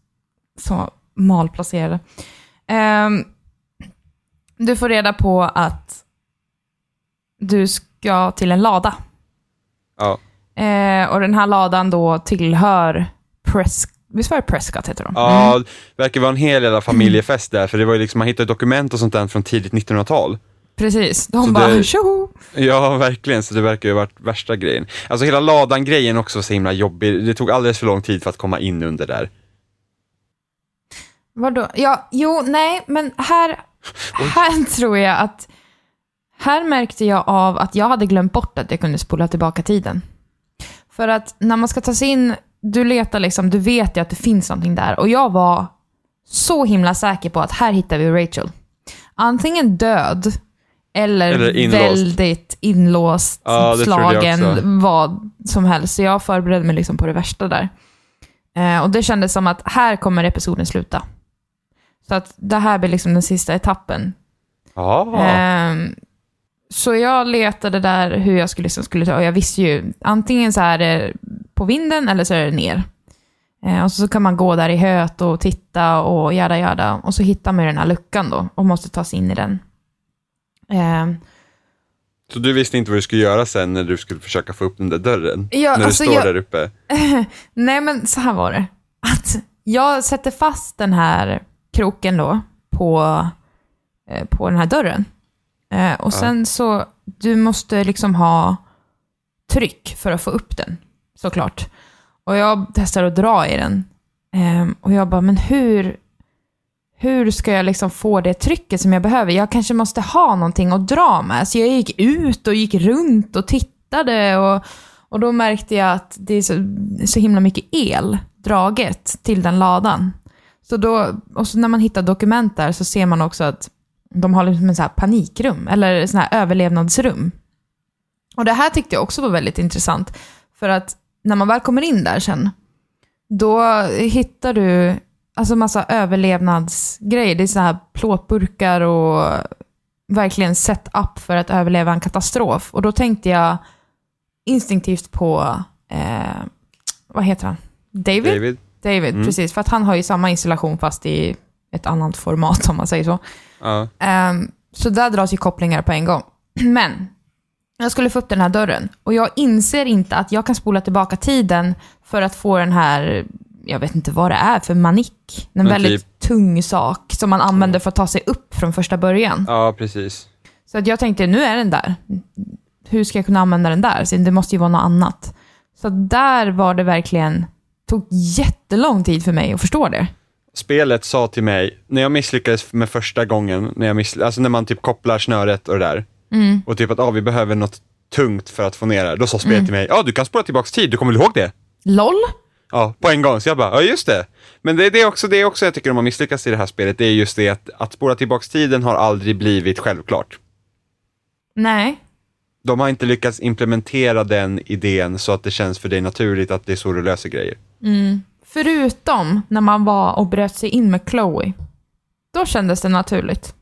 så malplacerade. Ehm, du får reda på att du ska till en lada. Ja. Eh, och den här ladan då tillhör Pres Visst var det Prescott heter de? Ja, Mm. det verkar vara en hel jävla familjefest där, för det var ju liksom, man hittade dokument och sånt där från tidigt 1900-tal. Precis. De Så bara det- tjoho! Ja, verkligen, så det verkar ju ha varit värsta grejen. Alltså hela ladan-grejen också var så himla jobbig, det tog alldeles för lång tid för att komma in under där. Vadå? Ja, jo, nej, men här, här tror jag att... Här märkte jag av att jag hade glömt bort att jag kunde spola tillbaka tiden. För att när man ska ta sig in, du letar liksom, du vet ju att det finns någonting där. Och jag var så himla säker på att här hittar vi Rachel. Antingen död, eller, Eller inlåst. väldigt inlåst, Ja, slagen, vad som helst. Så jag förberedde mig liksom på det värsta där. Eh, och det kändes som att här kommer episoden sluta. Så att det här blir liksom den sista etappen. Ja, Ehm, så jag letade där hur jag skulle, liksom skulle ta, och jag visste ju antingen så är det på vinden eller så är det ner. Eh, och så kan man gå där i höet och titta och jada jada. Och så hittar man ju den här luckan då och måste ta sig in i den. Ehm, så du visste inte vad du skulle göra sen när du skulle försöka få upp den där dörren? Ja, när alltså du står jag- där uppe? Nej, men så här var det. Att jag sätter fast den här kroken då på, eh, på den här dörren. Eh, och sen så, du måste liksom ha tryck för att få upp den, såklart. Och jag testar att dra i den. Ehm, och jag bara, men hur, hur ska jag liksom få det trycket som jag behöver? Jag kanske måste ha någonting att dra med. Så jag gick ut och gick runt och tittade och, och då märkte jag att det är så, så himla mycket el draget till den ladan. Så då, och så när man hittar dokument där så ser man också att de har liksom en så här panikrum, eller sån här överlevnadsrum. Och det här tyckte jag också var väldigt intressant. För att när man väl kommer in där sen, då hittar du alltså massa överlevnadsgrejer. Det är så här plåtburkar och verkligen set up för att överleva en katastrof. Och då tänkte jag instinktivt på, eh, vad heter han? David? David? David, precis. För att han har ju samma installation fast i ett annat format om man säger så. Ja. Ehm, så där dras ju kopplingar på en gång. Men, jag skulle få upp den här dörren och jag inser inte att jag kan spola tillbaka tiden för att få den här, jag vet inte vad det är för manik. En Men väldigt typ- tung sak som man använder för att ta sig upp från första början. ja, precis. Så att jag tänkte, nu är den där. Hur ska jag kunna använda den där? Så det måste ju vara något annat. Så där var det verkligen, tog jättelång tid för mig att förstå det. Spelet sa till mig, när jag misslyckades med första gången, när, jag missly- alltså när man typ kopplar snöret och det där, Mm. och typ att ah, vi behöver något tungt för att få ner det, då sa spelet till mig, ja du kan spola tillbaks tid, du kommer väl ihåg det? LOL? Ja, på en gång. Så jag bara, ja just det. Men det, det är också det är också jag tycker de har misslyckats i det här spelet, det är just det att, att spola tillbaks tiden har aldrig blivit självklart. Nej. De har inte lyckats implementera den idén så att det känns för dig naturligt att det är så du löser grejer. Förutom när man var och bröt sig in med Chloe. Då kändes det naturligt.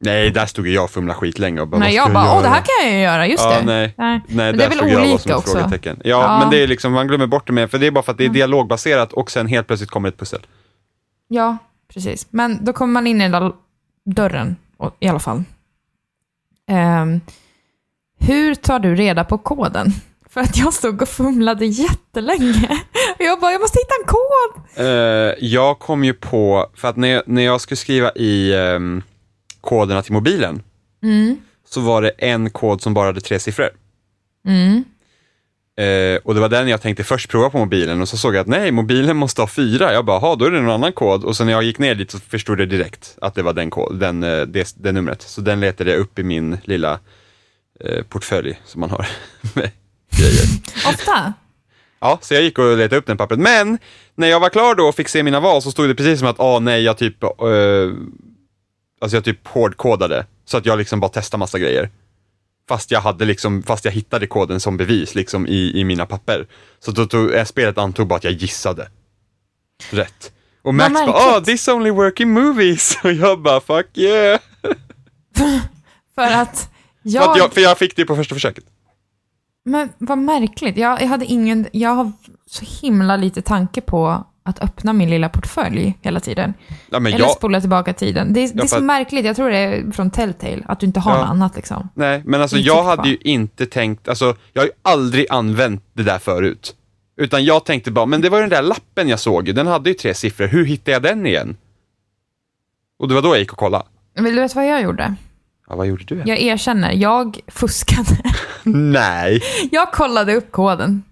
Nej, där stod jag och fumlade skitlänge och bara, Nej, jag bara, åh det här kan jag ju göra, just Ja, det. nej. nej. Nej, det är väl olika också. frågetecken. Ja, Ja. men det är liksom, man glömmer bort det med, för det är bara för att det är dialogbaserat och sen helt plötsligt kommer ett pussel. Ja, precis. Men då kommer man in i den där dörren, i alla fall. Ehm, hur tar du reda på koden? För att jag stod och fumlade jättelänge. Jag bara, jag måste hitta en kod! Eh, jag kom ju på, för att när jag, när jag skulle skriva i ehm, koderna till mobilen, Mm. så var det en kod som bara hade tre siffror. Mm. Eh, och det var den jag tänkte först prova på mobilen och så såg jag att nej, mobilen måste ha fyra. Jag bara, "Ha, då är det någon annan kod. Och sen när jag gick ner dit så förstod jag direkt att det var den, kod, den, eh, det, det numret. Så den letade jag upp i min lilla eh, portfölj som man har med grejer. Ofta. Ja, så jag gick och letade upp den pappret. Men när jag var klar då och fick se mina val så stod det precis som att, ah nej, jag typ, eh, alltså jag typ hårdkodade. Så att jag liksom bara testade massa grejer. Fast jag hade liksom, fast jag hittade koden som bevis liksom i, i mina papper. Så då tog, eh, spelet antog bara att jag gissade. Rätt. Och Max bara, ah this only work in movies. Och jag bara, fuck yeah. För att För, att jag... jag, för jag fick det på första försöket. Men vad märkligt. Jag, jag hade ingen... Jag har så himla lite tanke på att öppna min lilla portfölj hela tiden. Ja, men Eller jag, spola tillbaka tiden. Det, är- det är så att- märkligt. Jag tror det är från Telltale, att du inte har Ja. något annat liksom. Nej, men alltså jag tyckte hade ju inte tänkt, alltså jag har ju aldrig använt det där förut. Utan jag tänkte bara, men det var ju den där lappen jag såg, den hade ju tre siffror, hur hittade jag den igen? Och det var då jag gick och kollade. Vill du veta vad jag gjorde? Ja, vad gjorde du? Jag erkänner, jag fuskade. Nej. Jag kollade upp koden.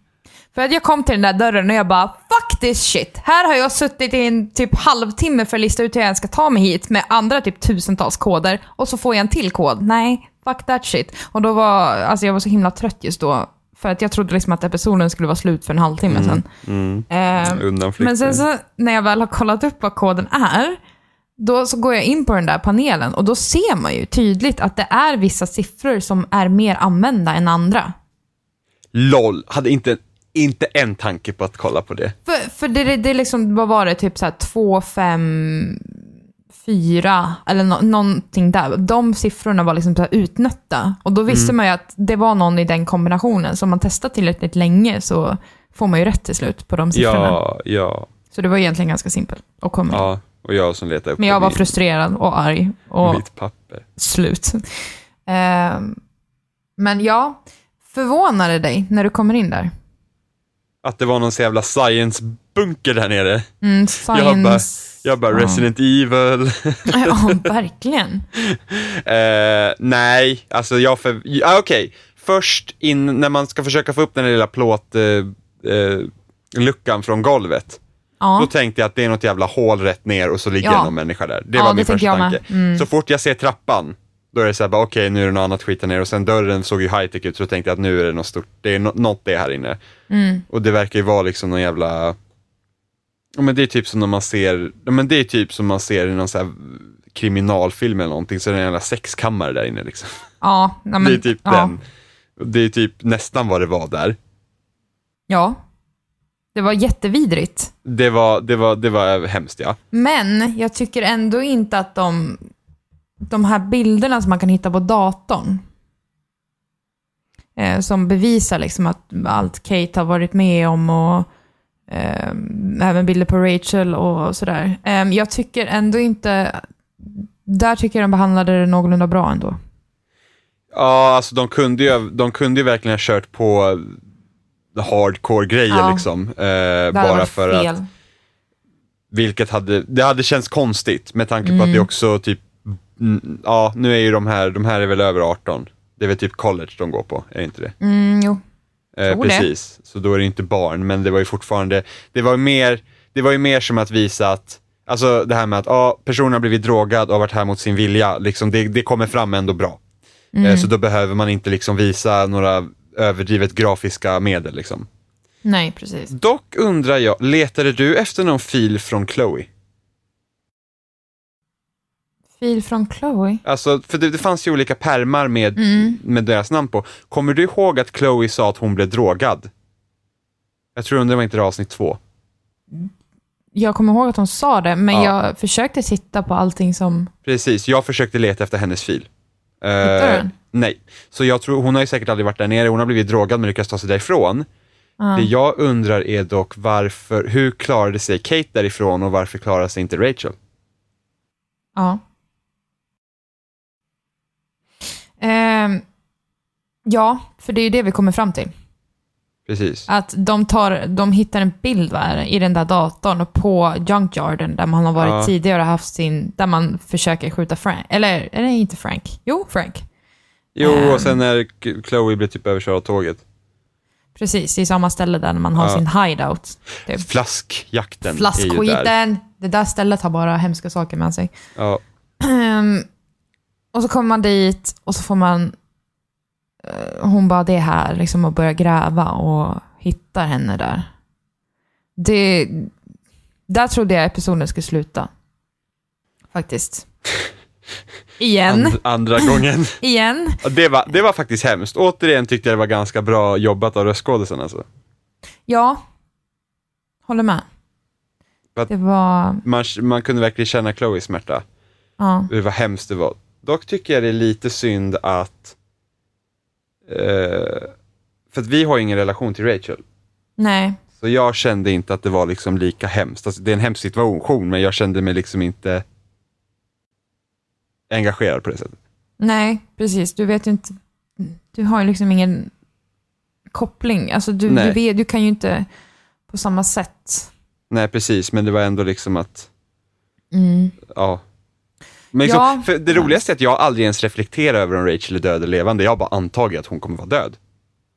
För att jag kom till den där dörren och jag bara fuck this shit. Här har jag suttit i en typ halvtimme för att lista ut hur jag ska ta mig hit med andra typ tusentals koder och så får jag en till kod. Nej, fuck that shit. Och då var, alltså jag var så himla trött just då. För att jag trodde liksom att episoden skulle vara slut för en halvtimme sedan. Mm. Eh, men sen så när jag väl har kollat upp vad koden är, då så går jag in på den där panelen och då ser man ju tydligt att det är vissa siffror som är mer använda än andra. LOL, hade inte, inte en tanke på att kolla på det. För, för det, det, är liksom, vad var det, typ så här 2, 5, 4 eller no, någonting där. De siffrorna var liksom så utnötta. Och då visste man ju att det var någon i den kombinationen. Så om man testar tillräckligt länge så får man ju rätt till slut på de siffrorna. Ja, ja, Så det var egentligen ganska simpelt att komma ja. Och jag som letade upp Men jag var min- frustrerad och arg och mitt papper. slut. Ehm, men ja, förvånade dig när du kommer in där? Att det var någon så jävla science bunker där nere. Mm, science... Jag bara Ja. Resident Evil. ja, verkligen. Eh, nej, alltså jag för... Ah, Okej, först in, när man ska försöka få upp den lilla plåt... Eh, eh, luckan från golvet. Då Ja. tänkte jag att det är något jävla hål rätt ner och så ligger Ja. någon människa där. Det Ja, var det min första tanke. Mm. Så fort jag ser trappan, då är det såhär, okej nu är det något annat skit där nere och sen dörren såg ju high tech ut så då tänkte jag att nu är det något stort, det är no- något det här inne. Mm. Och det verkar ju vara liksom någon jävla, men det är typ som när man ser, men det är typ som man ser i någon sån här kriminalfilm eller någonting, så är det en jävla sexkammare där inne liksom. Ja, ja, men, det är typ ja. den. Det är typ nästan vad det var där. Ja. Det var jättevidrigt. Det var, det var, det var hemskt ja. Men jag tycker ändå inte att de, de här bilderna som man kan hitta på datorn, eh, som bevisar liksom att allt Kate har varit med om och eh, även bilder på Rachel och sådär. Eh, jag tycker ändå inte, där tycker jag de behandlade det någorlunda bra ändå. Ja, alltså de kunde ju, de kunde ju verkligen ha kört på hardcore-grejer Ja. liksom. Eh, bara för fel. att, vilket hade, det hade känts konstigt med tanke på Mm. att det också typ, mm, ja nu är ju de här, de här är väl över 18. Det är väl typ college de går på, är det inte det? Mm, jo. Eh, Tror det. precis, så då är det inte barn, men det var ju fortfarande, det var ju mer, det var ju mer som att visa att, alltså det här med att ja, personen har blivit drogad och har varit här mot sin vilja, liksom, det, det kommer fram ändå bra. Mm. Eh, så då behöver man inte liksom visa några överdrivet grafiska medel. Liksom. Nej, precis. Dock undrar jag, letade du efter någon fil från Chloe? Fil från Chloe. Alltså, för det, det fanns ju olika pärmar med, Mm. med deras namn på. Kommer du ihåg att Chloe sa att hon blev drogad? Jag tror det var inte det avsnitt två. Jag kommer ihåg att hon sa det, men Ja. jag försökte titta på allting som... Precis, jag försökte leta efter hennes fil. Eh, Hittade du den? Nej, så jag tror, hon har ju säkert aldrig varit där nere, hon har blivit drogad men lyckats ta sig därifrån. Ja. Det jag undrar är dock varför, hur klarade sig Kate därifrån och varför klarade sig inte Rachel? Ja. Ehm, ja, för det är ju det vi kommer fram till. Precis. Att de, tar, de hittar en bild va, i den där datorn och på Junkyarden där man har varit Ja. tidigare och haft sin, där man försöker skjuta Frank. Eller, eller inte Frank. Jo, Frank. Jo, Ehm. och sen när Chloe blev typ överkörd av tåget. Precis, det är samma ställe där man har Ja. sin hideout. Typ. Flaskjakten. Flaskskiten. Det där stället har bara hemska saker med sig. Ja, Ehm, och så kommer man dit och så får man... eh, hon bara, det är här, liksom och börjar gräva och hittar henne där. Det... Där trodde jag episoden skulle sluta. Faktiskt. Igen. and, andra gången. Igen. Det var, det var faktiskt hemskt. Återigen tyckte jag det var ganska bra jobbat av röstskådisen alltså. Ja. Håller med. Det var... Man, man kunde verkligen känna Chloes smärta. Ja. Hur vad hemskt det var. Dock tycker jag det är lite synd att... Eh, för att vi har ingen relation till Rachel. Nej. Så jag kände inte att det var liksom lika hemskt. Alltså, det är en hemsk situation, men jag kände mig liksom inte engagerad på det sättet. Nej, precis. Du vet ju inte... Du har ju liksom ingen koppling. Alltså du, du, vet, du kan ju inte på samma sätt... Nej, precis, men det var ändå liksom att, Mm. ja. Men liksom, Ja. för det roligaste är att jag aldrig ens reflekterar över om Rachel är död eller levande. Jag har bara antagit att hon kommer vara död.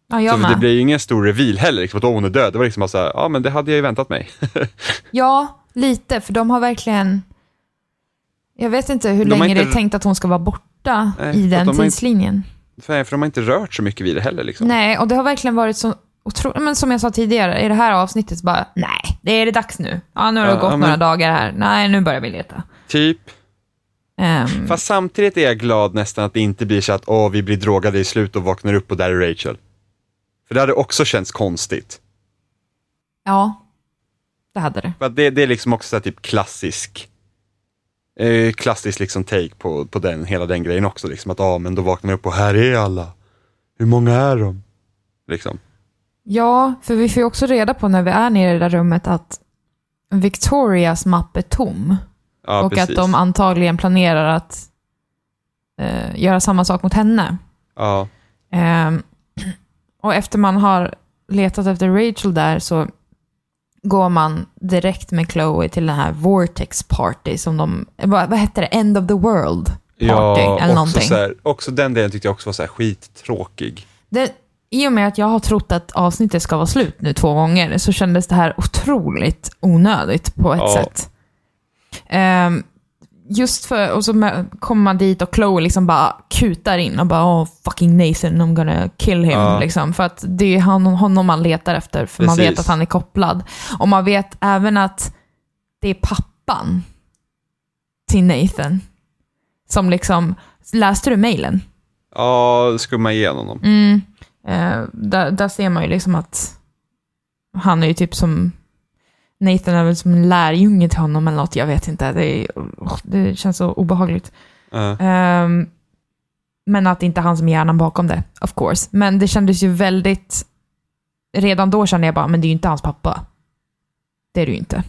Ja, jag så med. det blir ju ingen stor reveal heller, liksom, att hon är död. Det var liksom bara så här, ja men det hade jag ju väntat mig. Ja, lite. För de har verkligen... Jag vet inte hur De länge inte- det är tänkt att hon ska vara borta Nej, i den de har inte- tidslinjen. för, de har inte rört så mycket vid det heller. Liksom. Nej, och det har verkligen varit så otroligt... Men som jag sa tidigare, i det här avsnittet så bara, nej, det är det dags nu. Ja, nu har det Ja, gått ja, några men- dagar här. Nej, nu börjar vi leta. Typ. Ehm, Fast samtidigt är jag glad nästan att det inte blir så att åh, vi blir drogade i slut och vaknar upp och där är Rachel. För det hade också känts konstigt. ja, det hade det. För det, det är liksom också så här typ klassisk eh, klassisk liksom take på, på den, hela den grejen också. Liksom att ah, men då vaknar vi upp och här är alla. Hur många är de? Liksom. Ja, för vi får ju också reda på när vi är nere i det där rummet att Victorias mapp är tom. Ja, och precis. att de antagligen planerar att eh, göra samma sak mot henne. ja, Ehm, och efter man har letat efter Rachel där så går man direkt med Chloe till den här Vortex Party som de, vad, vad hette det, End of the World Party Ja, eller också, så här, också den delen tyckte jag också var så här skittråkig. Det, I och med att jag har trott att avsnittet ska vara slut nu två gånger så kändes det här otroligt onödigt på ett Ja. sätt. Ehm, just för, och så kommer man dit och Chloe liksom bara kutar in och bara oh, fucking Nathan, I'm gonna kill him. Ja. Liksom, för att det är han, honom man letar efter, för man Precis. vet att han är kopplad. Och man vet även att det är pappan till Nathan. Som liksom, läste du mejlen? Ja, skumma igenom dem. Mm. Eh, där, där ser man ju liksom att han är ju typ som... Nathan är väl som en lärjunge till honom eller något, jag vet inte. Det, är, det känns så obehagligt. Ja. Ehm, men att det inte är han som är hjärnan bakom det, of course. Men det kändes ju väldigt... Redan då kände jag bara, men det är ju inte hans pappa. Det är det ju inte.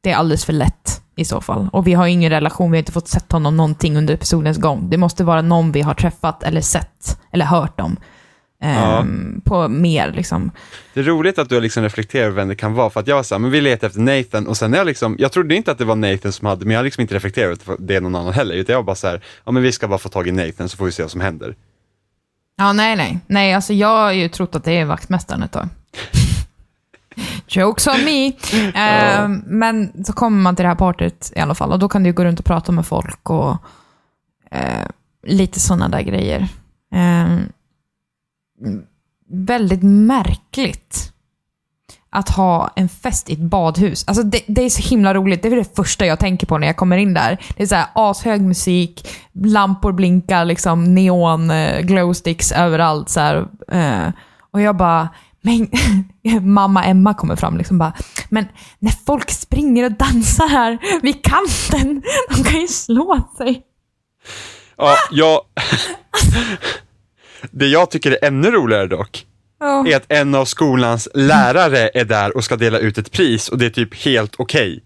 Det är alldeles för lätt i så fall. Och vi har ingen relation, vi har inte fått sett honom någonting under episodens gång. Det måste vara någon vi har träffat eller sett eller hört om. Ehm, På mer liksom. Det är roligt att du liksom reflekterat över vem det kan vara, för att jag var såhär, men vi letar efter Nathan och sen när jag liksom, jag trodde inte att det var Nathan som hade, men jag har liksom inte reflekterat över att det är någon annan heller, utan jag var bara så här, ja men vi ska bara få tag i Nathan så får vi se vad som händer. Ja, nej, nej. Nej, alltså jag har ju trott att det är vaktmästaren ett tag. Jokes on me. Eh, men så kommer man till det här partyt i alla fall och då kan du gå runt och prata med folk och eh, lite sådana där grejer. Eh, väldigt märkligt att ha en fest i ett badhus. Alltså det, det är så himla roligt. Det är det första jag tänker på när jag kommer in där. Det är så här ashög musik, lampor blinkar, liksom neon, eh, glowsticks överallt. Så här, eh, och jag bara, men mamma Emma kommer fram liksom bara, men när folk springer och dansar här vid kanten, de kan ju slå sig. Ja, jag... det jag tycker är ännu roligare dock, Ja. är att en av skolans lärare är där och ska dela ut ett pris och det är typ helt okej.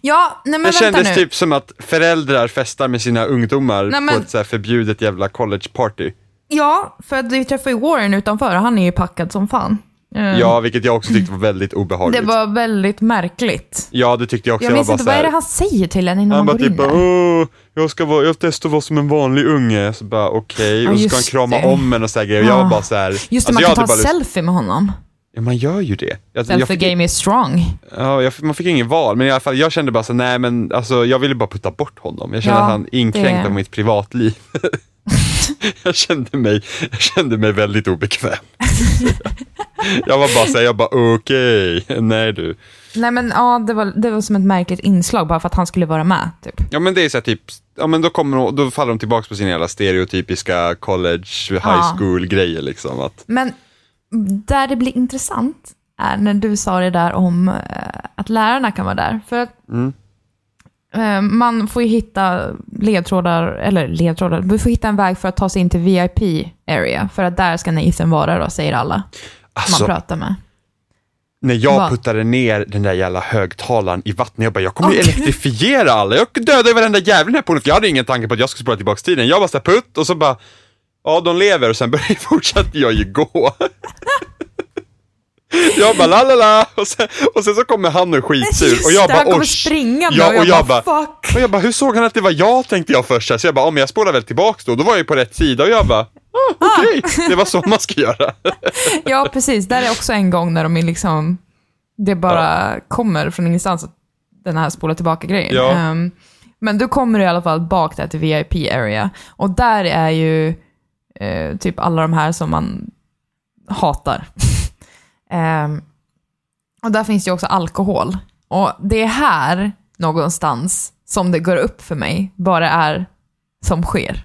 Ja, nej men Det vänta kändes nu. typ som att föräldrar festar med sina ungdomar Nej, men- på ett så förbjudet jävla college party. Ja, för att vi träffade ju Warren utanför och han är ju packad som fan. Ja, vilket jag också tyckte var väldigt obehagligt. Det var väldigt märkligt. Ja, det tyckte jag också. Jag minns var inte, vad är det han säger till en innan Han bara går in typ bara, där? Jag ska vara, jag testar vara som en vanlig unge. Så bara okej, Ja, och så ska han krama det. om en och så här grejer. Och jag var Ja. bara så här, Just det, alltså, man jag kan ta lust- selfie med honom. Ja, man gör ju det. Jag, jag Selfie fick, game is strong. ja, jag, man fick ingen val, men i alla fall, jag kände bara så nej men alltså, jag ville bara putta bort honom. Jag kände Ja, att han inkränkte det- mitt privatliv. jag, kände mig, jag kände mig väldigt obekväm. jag var bara såhär, jag bara okej, nej du. Nej men ja, det var, det var som ett märkligt inslag bara för att han skulle vara med. Typ. Ja men det är så här, typ, ja men då, kommer, då faller de tillbaka på sina jävla stereotypiska college, high Ja. school grejer liksom. Att, Men där det blir intressant är när du sa det där om eh, att lärarna kan vara där. För att Mm. Eh, man får ju hitta ledtrådar, eller ledtrådar, vi får hitta en väg för att ta sig in till VIP area. För att där ska Nathan vara då, säger alla alltså, man pratar med. när jag Va? puttade ner den där jävla högtalaren i vattnet, jag bara, jag kommer Okej. elektrifiera alla. Jag dödade ju varenda jävel här på för jag hade ingen tanke på att jag skulle spola tillbaka tiden. Jag bara så här, putt och så bara, ja de lever och sen började, fortsatte jag ju gå. Jag bara la la la och sen, och sen så kommer han och skitsur Just och jag bara han springande ja, och jag, och jag bara, bara, fuck. och jag bara, hur såg han att det var jag tänkte jag först så jag bara, ja men jag spolar väl tillbaks då, då var jag ju på rätt sida och jag bara, ah, okej, det var så man ska göra. Ja, precis. Där är också en gång när de är liksom, det bara kommer från ingenstans, att den här spola tillbaka-grejen. Ja. Ehm, men då kommer du i alla fall bak där till VIP area. Och där är ju eh, typ alla de här som man hatar. Ehm, och där finns ju också alkohol. Och det är här någonstans som det går upp för mig, vad det är som sker.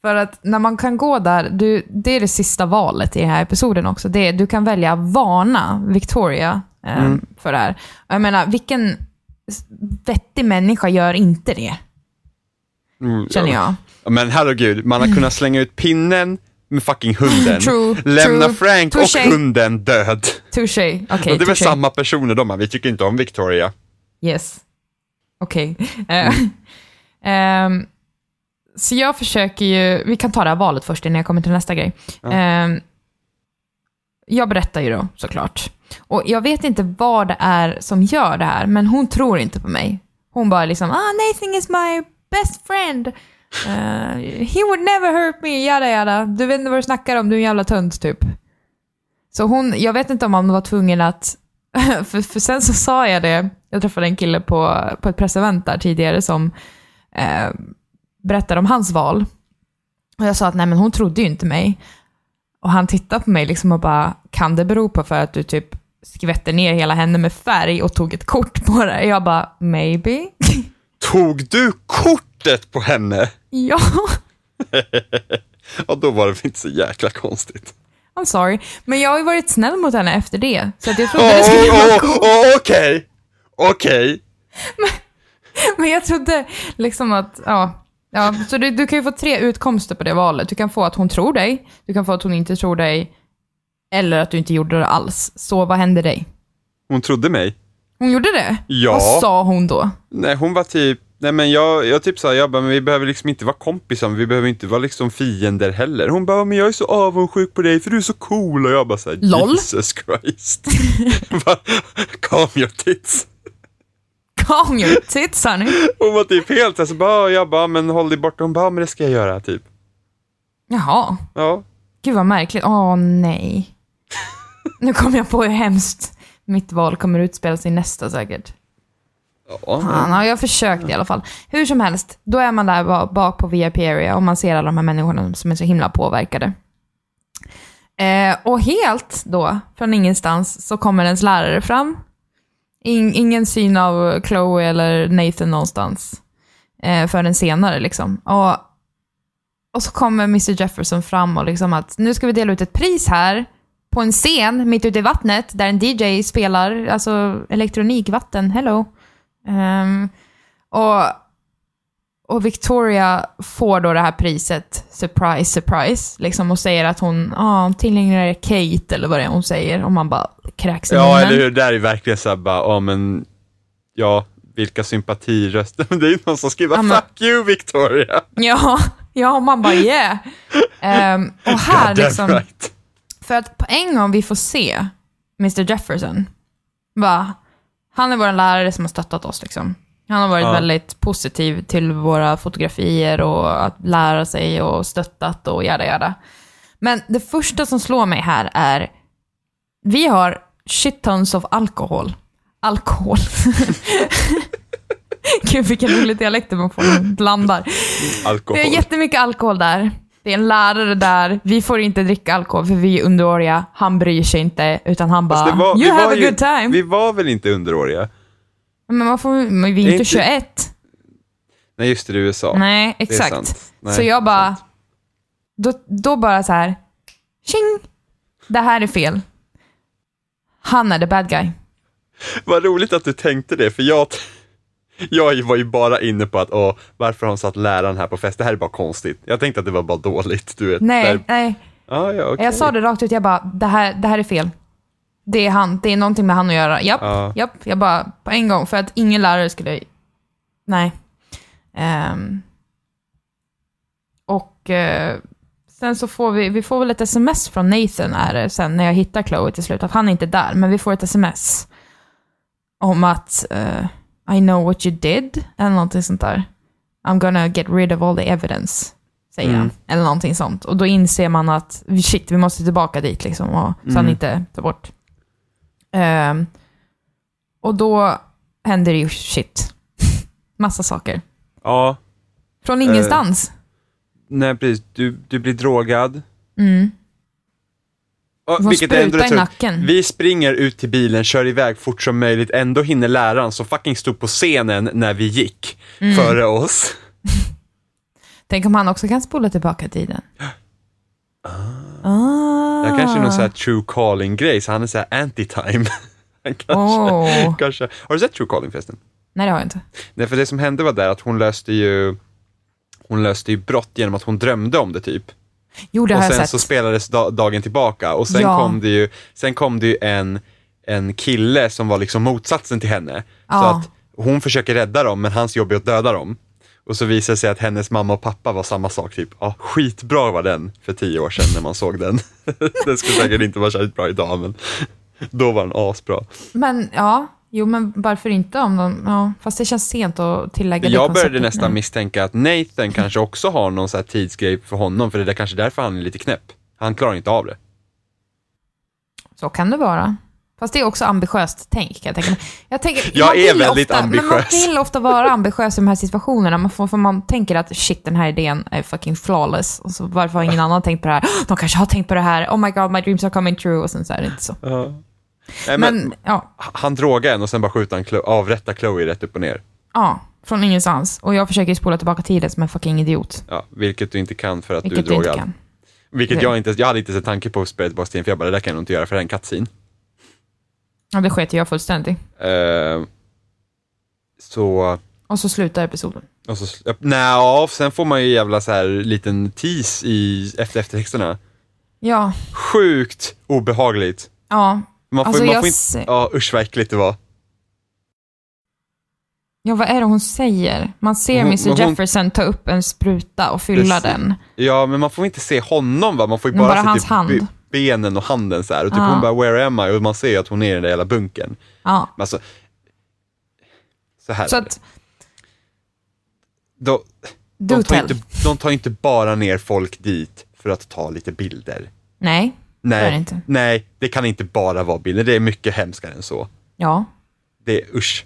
För att när man kan gå där, du, det är det sista valet i den här episoden också. Det är, du kan välja varna Victoria eh, för det här. Jag menar, vilken vettig människa gör inte det? Mm, Känner jag. Ja, Men herregud, man har kunnat slänga ut pinnen med fucking hunden, True, lämna true. Frank Touché. och hunden död. Touché. Okej, och det är väl samma personer de här, vi tycker inte om Victoria. Yes. Okej. Eh, ehm, så jag försöker ju, vi kan ta det här valet först innan jag kommer till nästa grej. Ehm, jag berättar ju då såklart. Och jag vet inte vad det är som gör det här, men hon tror inte på mig. Hon bara liksom, ah Nathan is my best friend. Uh, he would never hurt me, jada jada. Du vet inte vad du snackar om, du är en jävla tönt typ. Så hon, jag vet inte om han var tvungen att, för, för sen så sa jag det, jag träffade en kille på, på ett pressevent där tidigare som eh, berättade om hans val. Och jag sa att nej men hon trodde ju inte mig. Och han tittade på mig liksom och bara, kan det bero på för att du typ skvätte ner hela henne med färg och tog ett kort på det? Jag bara, maybe. Tog du kort? Kortet på henne? ja, Ja, då var det inte så jäkla konstigt. I'm sorry. Men jag har ju varit snäll mot henne efter det. Så att jag trodde det skulle vara coolt. Okej, okej. Men jag trodde liksom att, ja. ja så du, du kan ju få tre utkomster på det valet. Du kan få att hon tror dig, du kan få att hon inte tror dig, eller att du inte gjorde det alls. Så vad hände dig? Hon trodde mig. Hon gjorde det? Ja. Vad sa hon då? Nej, hon var typ, nej men jag, jag typ sa, jag bara, men vi behöver liksom inte vara kompisar, vi behöver inte vara liksom fiender heller. Hon bara, men jag är så avundsjuk på dig för du är så cool och jag bara såhär, Lol. Jesus Christ. Calm your tits. Calm your tits honey. Hon var typ helt alltså bara, jag bara, men håll dig borta. Hon bara, men det ska jag göra, typ. Jaha. Ja. Gud vad märkligt. Åh nej. Nu kom jag på hur hemskt mitt val kommer utspela sig nästa säkert. Ja, Fan, ja, jag försökte i alla fall. Hur som helst, då är man där bak på VIP area och man ser alla de här människorna som är så himla påverkade. Eh, och helt då, från ingenstans, så kommer ens lärare fram. In, ingen syn av Chloe eller Nathan någonstans. Eh, förrän senare liksom. Och, och så kommer Mr Jefferson fram och liksom att nu ska vi dela ut ett pris här på en scen mitt ute i vattnet där en DJ spelar, alltså elektronikvatten, hello. Ehm, och, och Victoria får då det här priset, surprise, surprise, liksom, och säger att hon ah, tillägnar Kate, eller vad det är hon säger, och man bara kräks i ja eller hur, där är verkligen såhär bara, ja men, ja, vilka sympatiröster. Men det är ju någon som skriver, Ja, men- fuck you Victoria. Ja, ja, man bara yeah. Ehm, och här God liksom, right. för att på en gång vi får se Mr Jefferson, bara, han är vår lärare som har stöttat oss liksom. Han har varit Ja. väldigt positiv till våra fotografier och att lära sig och stöttat och jada jada. Men det första som slår mig här är, vi har shit tons of alkohol. Alkohol. Gud vilken rolig dialekt man får när man blandar. Alkohol. Det är jättemycket alkohol där. Det är en lärare där. Vi får inte dricka alkohol för vi är underåriga. Han bryr sig inte, utan han bara det var- “You have a ju- good time”. Vi var väl inte underåriga? Men man får, men vi är inte inte- 21. Nej, just det, det är USA. Nej, exakt. Nej, så jag bara... Då, då bara så här... Tjing! Det här är fel. Han är the bad guy. Vad roligt att du tänkte det, för jag, jag var ju bara inne på att, åh, varför har hon satt läraren här på fest? Det här är bara konstigt. Jag tänkte att det var bara dåligt, du vet. Nej, Där, nej. ah, ja, okej. Jag sa det rakt ut. Jag bara, det här, det här är fel. Det är han. Det är någonting med han att göra. Japp, Ja. japp. Jag bara, på en gång. För att ingen lärare skulle... Nej. Ehm. och eh, sen så får vi, vi får väl ett sms från Nathan är det sen när jag hittar Chloe till slut. Att han är inte där, men vi får ett sms. Om att eh, I know what you did. Eller någonting sånt där. I'm gonna get rid of all the evidence. Säger Mm. han. Eller någonting sånt. Och då inser man att shit, vi måste tillbaka dit liksom. Och, Så han Mm. inte tar bort. Ehm, och då händer det ju shit. Massa saker. Ja, Från ingenstans. nej precis. Du, du blir drogad. Mm. Får vilket är ändå i nacken. Vi springer ut till bilen, kör iväg fort som möjligt, ändå hinner läraren som fucking stod på scenen när vi gick Mm. före oss. Tänk om han också kan spola tillbaka tiden. Ah. Det här kanske är någon sån här true calling-grej, så han är så här anti-time. Kanske, Åh. kanske, har du sett true calling förresten? Nej, det har jag inte. Nej, för det som hände var där att hon löste ju hon löste ju brott genom att hon drömde om det typ. Jo, det och har jag sen sett. så spelades da- dagen tillbaka och sen Ja. kom det ju, sen kom det ju en, en kille som var liksom motsatsen till henne. Så Ja. att hon försöker rädda dem men hans jobb är att döda dem. Och så visar det sig att hennes mamma och pappa var samma sak typ. Ja, skitbra var den för tio år sedan när man såg den. den skulle säkert inte vara särskilt bra idag men. Då var den asbra. Men ja, jo men varför inte om de, ja, fast det känns sent att tillägga det Jag började konceptet nästan nu. misstänka att Nathan kanske också har någon så här tidsgrej för honom, för det är kanske därför han är lite knäpp. Han klarar inte av det. Så kan det vara. Fast det är också ambitiöst tänk, kan jag tänka mig. Jag, tänker, Jag är väldigt ofta, Men man ambitiös. vill ofta vara ambitiös i de här situationerna, man får, för man tänker att shit, den här idén är fucking flawless. Och så varför har ingen annan tänkt på det här? De kanske har tänkt på det här. Oh my god, my dreams are coming true. Och sen så är det inte så. Nej, men, Men, ja, han drogar en och sen bara skjuter han, Chlo- avrättar Chloe rätt upp och ner. ja, från ingenstans. Och jag försöker spola tillbaka tiden som en fucking idiot. Ja, vilket du inte kan för att Vilket du är jag inte drogad. kan. Vilket jag inte, jag hade inte en tanke på att spela tillbaka tiden, för jag bara, det där kan jag nog inte göra, för det är en cutscene. Ja, det sket jag fullständigt. Eh, så, Och så slutar episoden. och så, nej, sen får man ju jävla så här liten tease i efter eftertexterna. Ja, Sjukt obehagligt. ja. Man får, Alltså, man får inte, ja usch vad äckligt det var. Ja, vad är det hon säger? Man ser Hon- Mr men hon- Jefferson ta upp en spruta och fylla Precis. den. Ja, men man får inte se honom va, man får ju bara, bara se hans typ hand. be- benen och handen så här. Och typ Ja. hon bara, where am I? Och man ser ju att hon är i den där jävla bunkern. Ja, Men alltså, så här så är det. att... De, tar inte, de tar inte bara ner folk dit för att ta lite bilder. Nej, Nej, det inte. nej, det kan inte bara vara bilder. Det är mycket hemskare än så. Ja, Det är usch.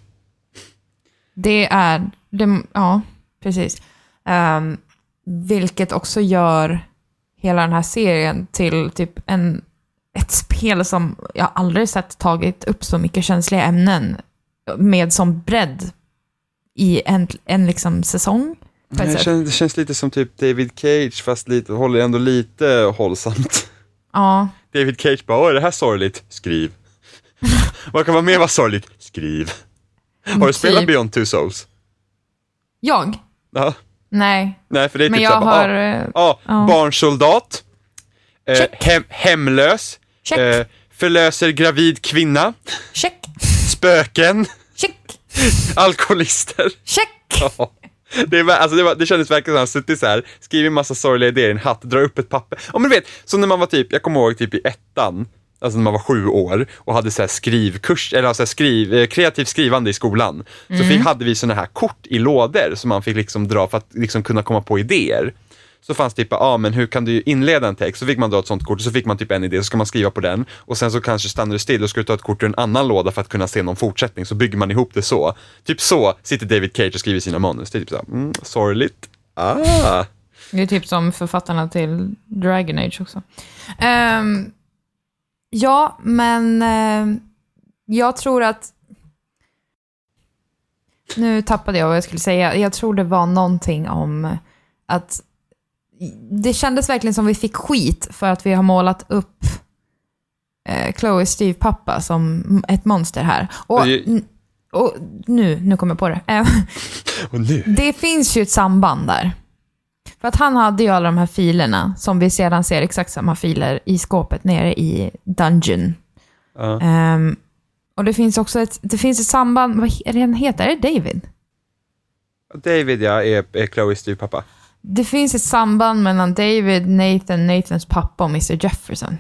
det är... Det, ja, precis. Ehm, vilket också gör hela den här serien till typ en, ett spel som jag aldrig sett tagit upp så mycket känsliga ämnen med som bredd i en, en liksom säsong. Det känns, det känns lite som typ David Cage fast lite, håller ändå lite hållsamt. Ja, David Cage bara, åh är det här sorgligt? Skriv. Vad kan vara mer vara sorgligt? Skriv. Har du spelat Typ. Beyond Two Souls? jag? Ja. Nej, Nej, för det är men typ jag såhär, har... bara, eh, ja, ja. barnsoldat, eh, hem, hemlös, eh, förlöser gravid kvinna, Check, spöken, check, alkoholister. check. Ja. Det, var, alltså det, var, det kändes verkligen som att han suttit så här, skrivit massa sorgliga idéer i en hatt, drar upp ett papper. Ja men du vet, som när man var typ, jag kommer ihåg typ i ettan, alltså när man var sju år och hade så här skrivkurs, eller så här skriv, eh, kreativt skrivande i skolan. Så fick, hade vi såna här kort i lådor som man fick liksom dra för att liksom kunna komma på idéer. Så fanns typ, ja ah, men hur kan du inleda en text? Så fick man dra ett sånt kort och så fick man typ en idé, så ska man skriva på den och sen så kanske stannar du still och ska du ta ett kort ur en annan låda för att kunna se någon fortsättning, så bygger man ihop det så. Typ så sitter David Cage och skriver sina manus. Det är typ såhär, mm, sorgligt. Ah. Det är typ som författarna till Dragon Age också. Um, ja, men ehm, jag tror att... Nu tappade jag vad jag skulle säga. Jag tror det var någonting om att det kändes verkligen som vi fick skit för att vi har målat upp eh, Chloe Steve pappa som ett monster här. Och, och nu, nu kommer jag på det. Eh, det finns ju ett samband där. För att han hade ju alla de här filerna, som vi sedan ser exakt samma filer i skåpet nere i Dungeon. Ja. Ehm, och det finns också ett, det finns ett samband, vad är det han heter? Är det David? David ja, är, är Chloe Steve pappa. Det finns ett samband mellan David, Nathan, Nathans pappa och Mr Jefferson.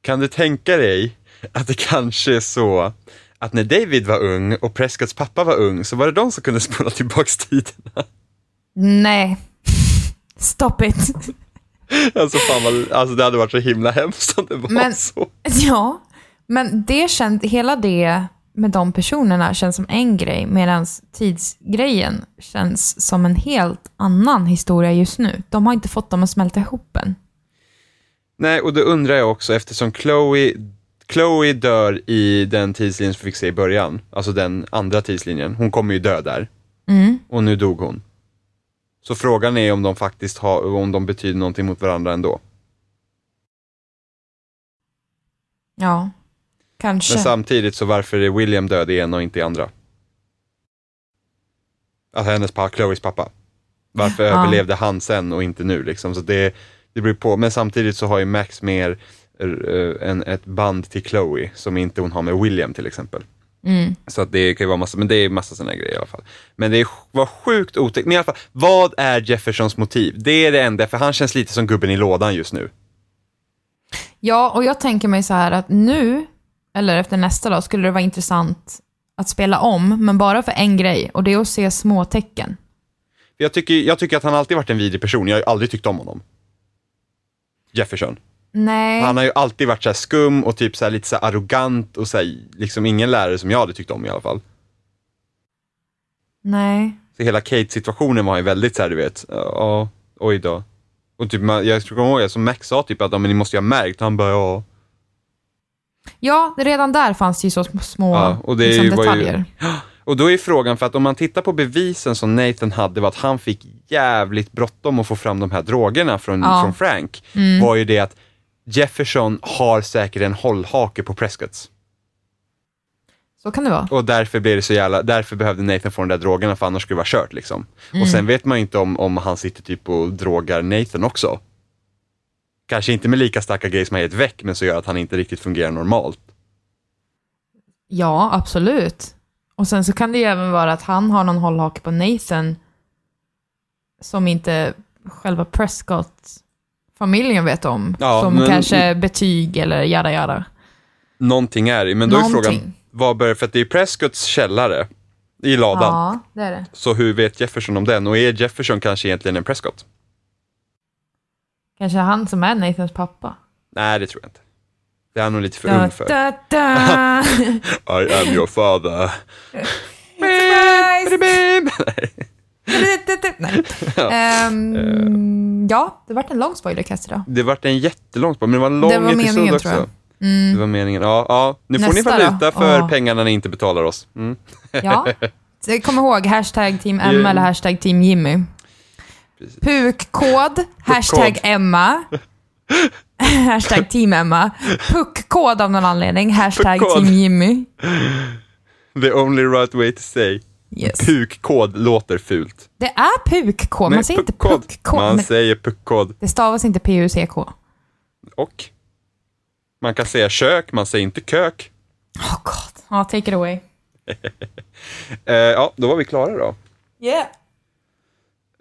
Kan du tänka dig att det kanske är så att när David var ung och Prescotts pappa var ung så var det de som kunde spola tillbaks tiderna? Nej. Stop it. Alltså fan vad, alltså det hade varit så himla hemskt om det var Men- så. Ja, men det känd, hela det med de personerna känns som en grej, medan tidsgrejen känns som en helt annan historia just nu. De har inte fått dem att smälta ihop än. Nej, och då undrar jag också eftersom Chloe, Chloe dör i den tidslinjen som vi fick se i början, alltså den andra tidslinjen, hon kommer ju dö där. Mm. Och nu dog hon. Så frågan är om de faktiskt har, om de betyder någonting mot varandra ändå. Ja, kanske. Men samtidigt så varför är William död i ena och inte i andra? Alltså hennes pappa, Chloes pappa. Varför Ja. överlevde han sen och inte nu liksom? Så det, det beror på. Men samtidigt så har ju Max mer eh, en, ett band till Chloe som inte hon har med William till exempel. Mm. Så att det kan ju vara massa, men det är massa sådana grejer i alla fall. Men det är- var sjukt otäckt. Men i alla fall, vad är Jeffersons motiv? Det är det enda, för han känns lite som gubben i lådan just nu. Ja, och jag tänker mig så här att nu, eller efter nästa dag, skulle det vara intressant att spela om, men bara för en grej, och det är att se små tecken. Jag tycker, jag tycker att han alltid varit en vidrig person, jag har ju aldrig tyckt om honom. Jefferson. Nej. Han har ju alltid varit så här skum och typ så lite så arrogant och så här, liksom ingen lärare som jag hade tyckt om i alla fall. Nej. Så hela Kate-situationen var ju väldigt så här, du vet, ja, oj då. Och typ, jag kommer ihåg, som Max sa typ att men ni måste ju ha märkt, han bara ja. Ja, redan där fanns det ju så sm- små Ja, och det liksom, var ju- detaljer. Och då är frågan, för att om man tittar på bevisen som Nathan hade var att han fick jävligt bråttom att få fram de här drogerna från, Ja. från Frank, var ju det att Jefferson har säkert en hållhake på Prescotts. Så kan det vara. Och därför blev det så jävla, därför behövde Nathan få de där drogerna för annars skulle det vara kört liksom. Mm. Och sen vet man ju inte om, om han sitter typ och drogar Nathan också. Kanske inte med lika starka grejer som har gett väck, men så gör att han inte riktigt fungerar normalt. Ja, absolut. Och sen så kan det ju även vara att han har någon hållhake på Nathan som inte själva Prescott-familjen vet om. Ja, som men- kanske betyg eller jada jada. Någonting är det, men då är Någonting. frågan, vad bör, för att det är Prescotts källare i ladan. Ja, det är det. Så hur vet Jefferson om den? Och är Jefferson kanske egentligen en Prescott? Kanske han som är Nathans pappa. Nej, det tror jag inte. Det är han nog lite för Da, ung för. da, da. I am your father. Nej. Ja, det vart en lång spoilercast idag. Det vart en jättelång spår, men det var en lång Det var episod meningen, också. tror jag. Mm. Det var meningen. Ja, ja. nu får Nästa ni valuta för Ja. pengarna ni inte betalar oss. Mm. Ja. Kom ihåg, hashtag team Emma eller hashtag team Jimmy. Precis. Pukkod, hashtag Emma. hashtag team Emma. Puckkod av någon anledning, hashtag Puckkod. team Jimmy. The only right way to say. Yes. Pukkod låter fult. Det är pukkod, man säger inte puckkod. Man säger puckkod. Det stavas inte P-U-C-K. Och man kan säga kök, man säger inte kök. Oh god. Ja, take it away. Eh, ja, då var vi klara då. Yeah.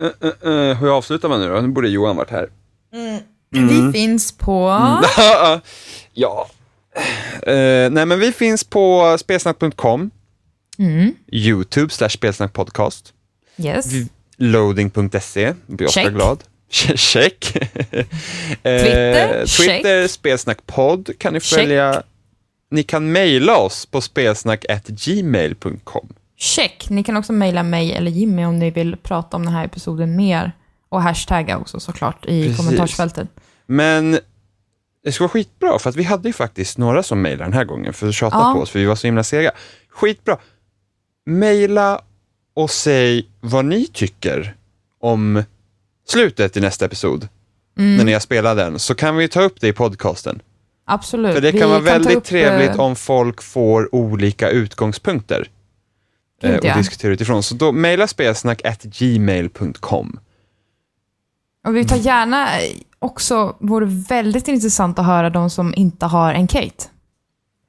Uh, uh, uh, hur avslutar man nu då? Nu borde Johan varit här. Vi finns på... ja. Eh, nej, men vi finns på spelsnack.com, Mm. YouTube slash spelsnackpodcast, Yes. loading.se, blir ofta Check. glad. Check. Eh, Twitter, Twitter, spelsnackpodd kan ni Check. följa. Ni kan mejla oss på spelsnack.gmail.com. Check. Ni kan också mejla mig eller Jimmy om ni vill prata om den här episoden mer. Och hashtagga också såklart i Precis. kommentarsfältet. Men det ska vara skitbra, för att vi hade ju faktiskt några som mejlade den här gången för att tjata Ja. på oss, för vi var så himla sega. Skitbra. Mejla och säg vad ni tycker om slutet i nästa episod, Mm. när ni har spelat den, så kan vi ta upp det i podcasten. Absolut. För det Vi kan vara ta väldigt upp, trevligt eh, om folk får olika utgångspunkter Gud, och ja. diskutera utifrån. Så då mejla spelsnack at gmail.com. Och vi tar gärna eh, också, vore väldigt intressant att höra de som inte har en Kate.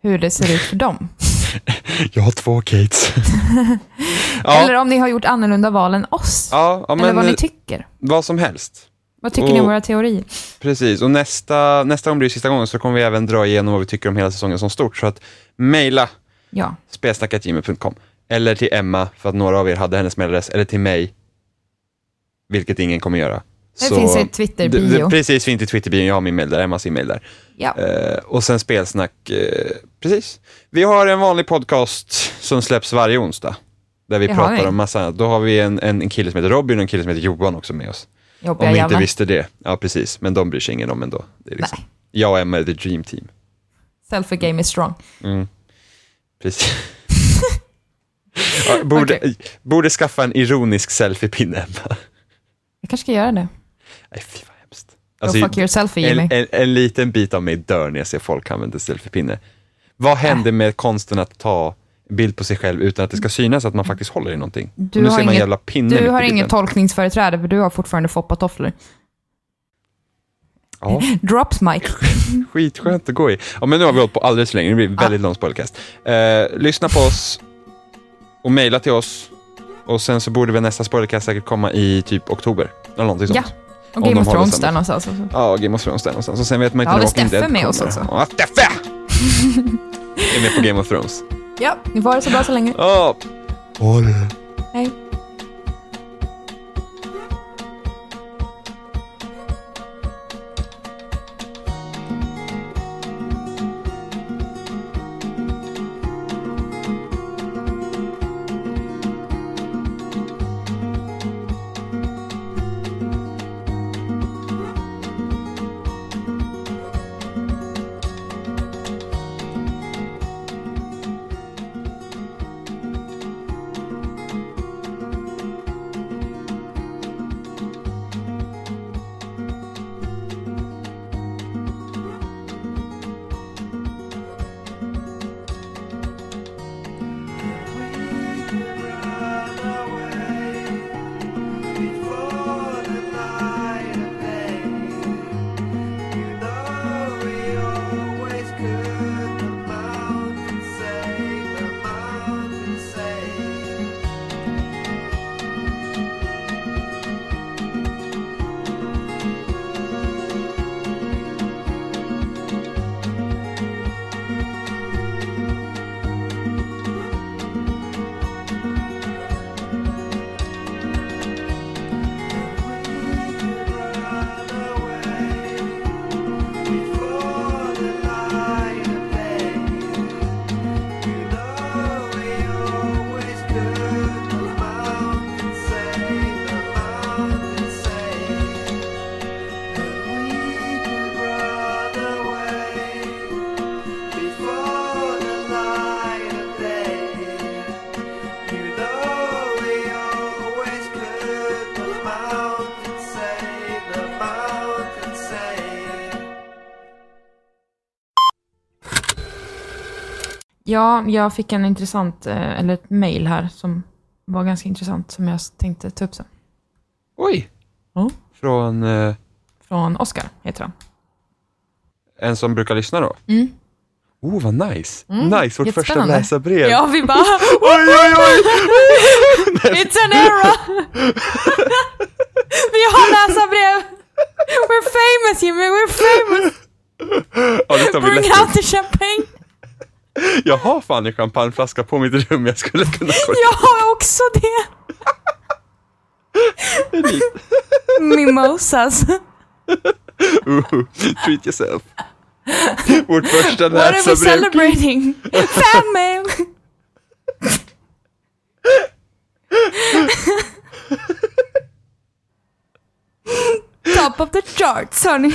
Hur det ser ut för dem. Jag har två Kates. ja, Eller om ni har gjort annorlunda val än oss. ja, ja, Eller vad ni eh, tycker. vad som helst. Vad tycker ni om och- våra teorier? Precis, och nästa, nästa gång blir det sista gången så kommer vi även dra igenom vad vi tycker om hela säsongen som stort. Så att mejla Ja. spelsnackatgmail.com eller till Emma, för att några av er hade hennes mejladress, eller till mig, vilket ingen kommer göra. Det finns i Twitter-bio. Precis, finns i Twitter-bion. Jag har min mail där, Emmas e-mail där. Ja. Eh, och sen spelsnack, eh, precis. Vi har en vanlig podcast som släpps varje onsdag. Där vi Det pratar vi. om massa annat. Då har vi en, en, en kille som heter Robin och en kille som heter Johan också med oss. Jobbiga Om vi inte jävlar. visste det. Ja, precis. Men de bryr sig ingen om ändå. Det är liksom, Nej. jag och Emma är the dream team. Selfie game is strong. Mm. Precis. ja, borde, Okej. borde skaffa en ironisk selfie-pinne. Jag kanske ska göra det. Nej, fy vad hemskt. Go Alltså, fuck your selfie, en, Jimmy. en, en liten bit av mig dör när jag ser folk använda selfie-pinne. Vad händer med konsten att ta bild på sig själv utan att det ska synas att man faktiskt håller i någonting? Du nu har inget- Du har inget tolkningsföreträde för du har fortfarande foppatofflor. Ja, Drops mic. skitskönt att gå i. Ja, men nu har vi hållit på alldeles för länge. Det blir väldigt lång spoilercast. Eh, lyssna på oss och mejla till oss. Och sen så borde väl nästa spoilercast säkert komma i typ oktober. Eller någonting Ja. sånt. Och Om Game of Thrones där någonstans också. Ja, Game of Thrones där någonstans. Och sen vet man inte Ja, när det är Walking Steffe Dead med oss kommer. också. Ja, Steffe! är med på Game of Thrones. Ja, ni får ha det så bra så länge. Ja. Håll. Hej. Ja, jag fick en intressant, eh, eller ett mail här som var ganska intressant som jag tänkte ta upp sen. Oj! Ja. Från eh, Från Oscar heter han. en som brukar lyssna då? Mm. Oh, vad nice! Mm, Nice, vårt första läsarbrev. Ja, vi bara Oj, oj, oj! It's an era! vi har läsarbrev! We're famous Jimmy, we're famous! Ja, Bring out the champagne! Jag har fan en champagneflaska på mitt rum jag skulle kunna korka. Jag har också det! Mimosas. Uh, treat yourself. Vårt första What are we celebrating? Family! Top of the charts, honey.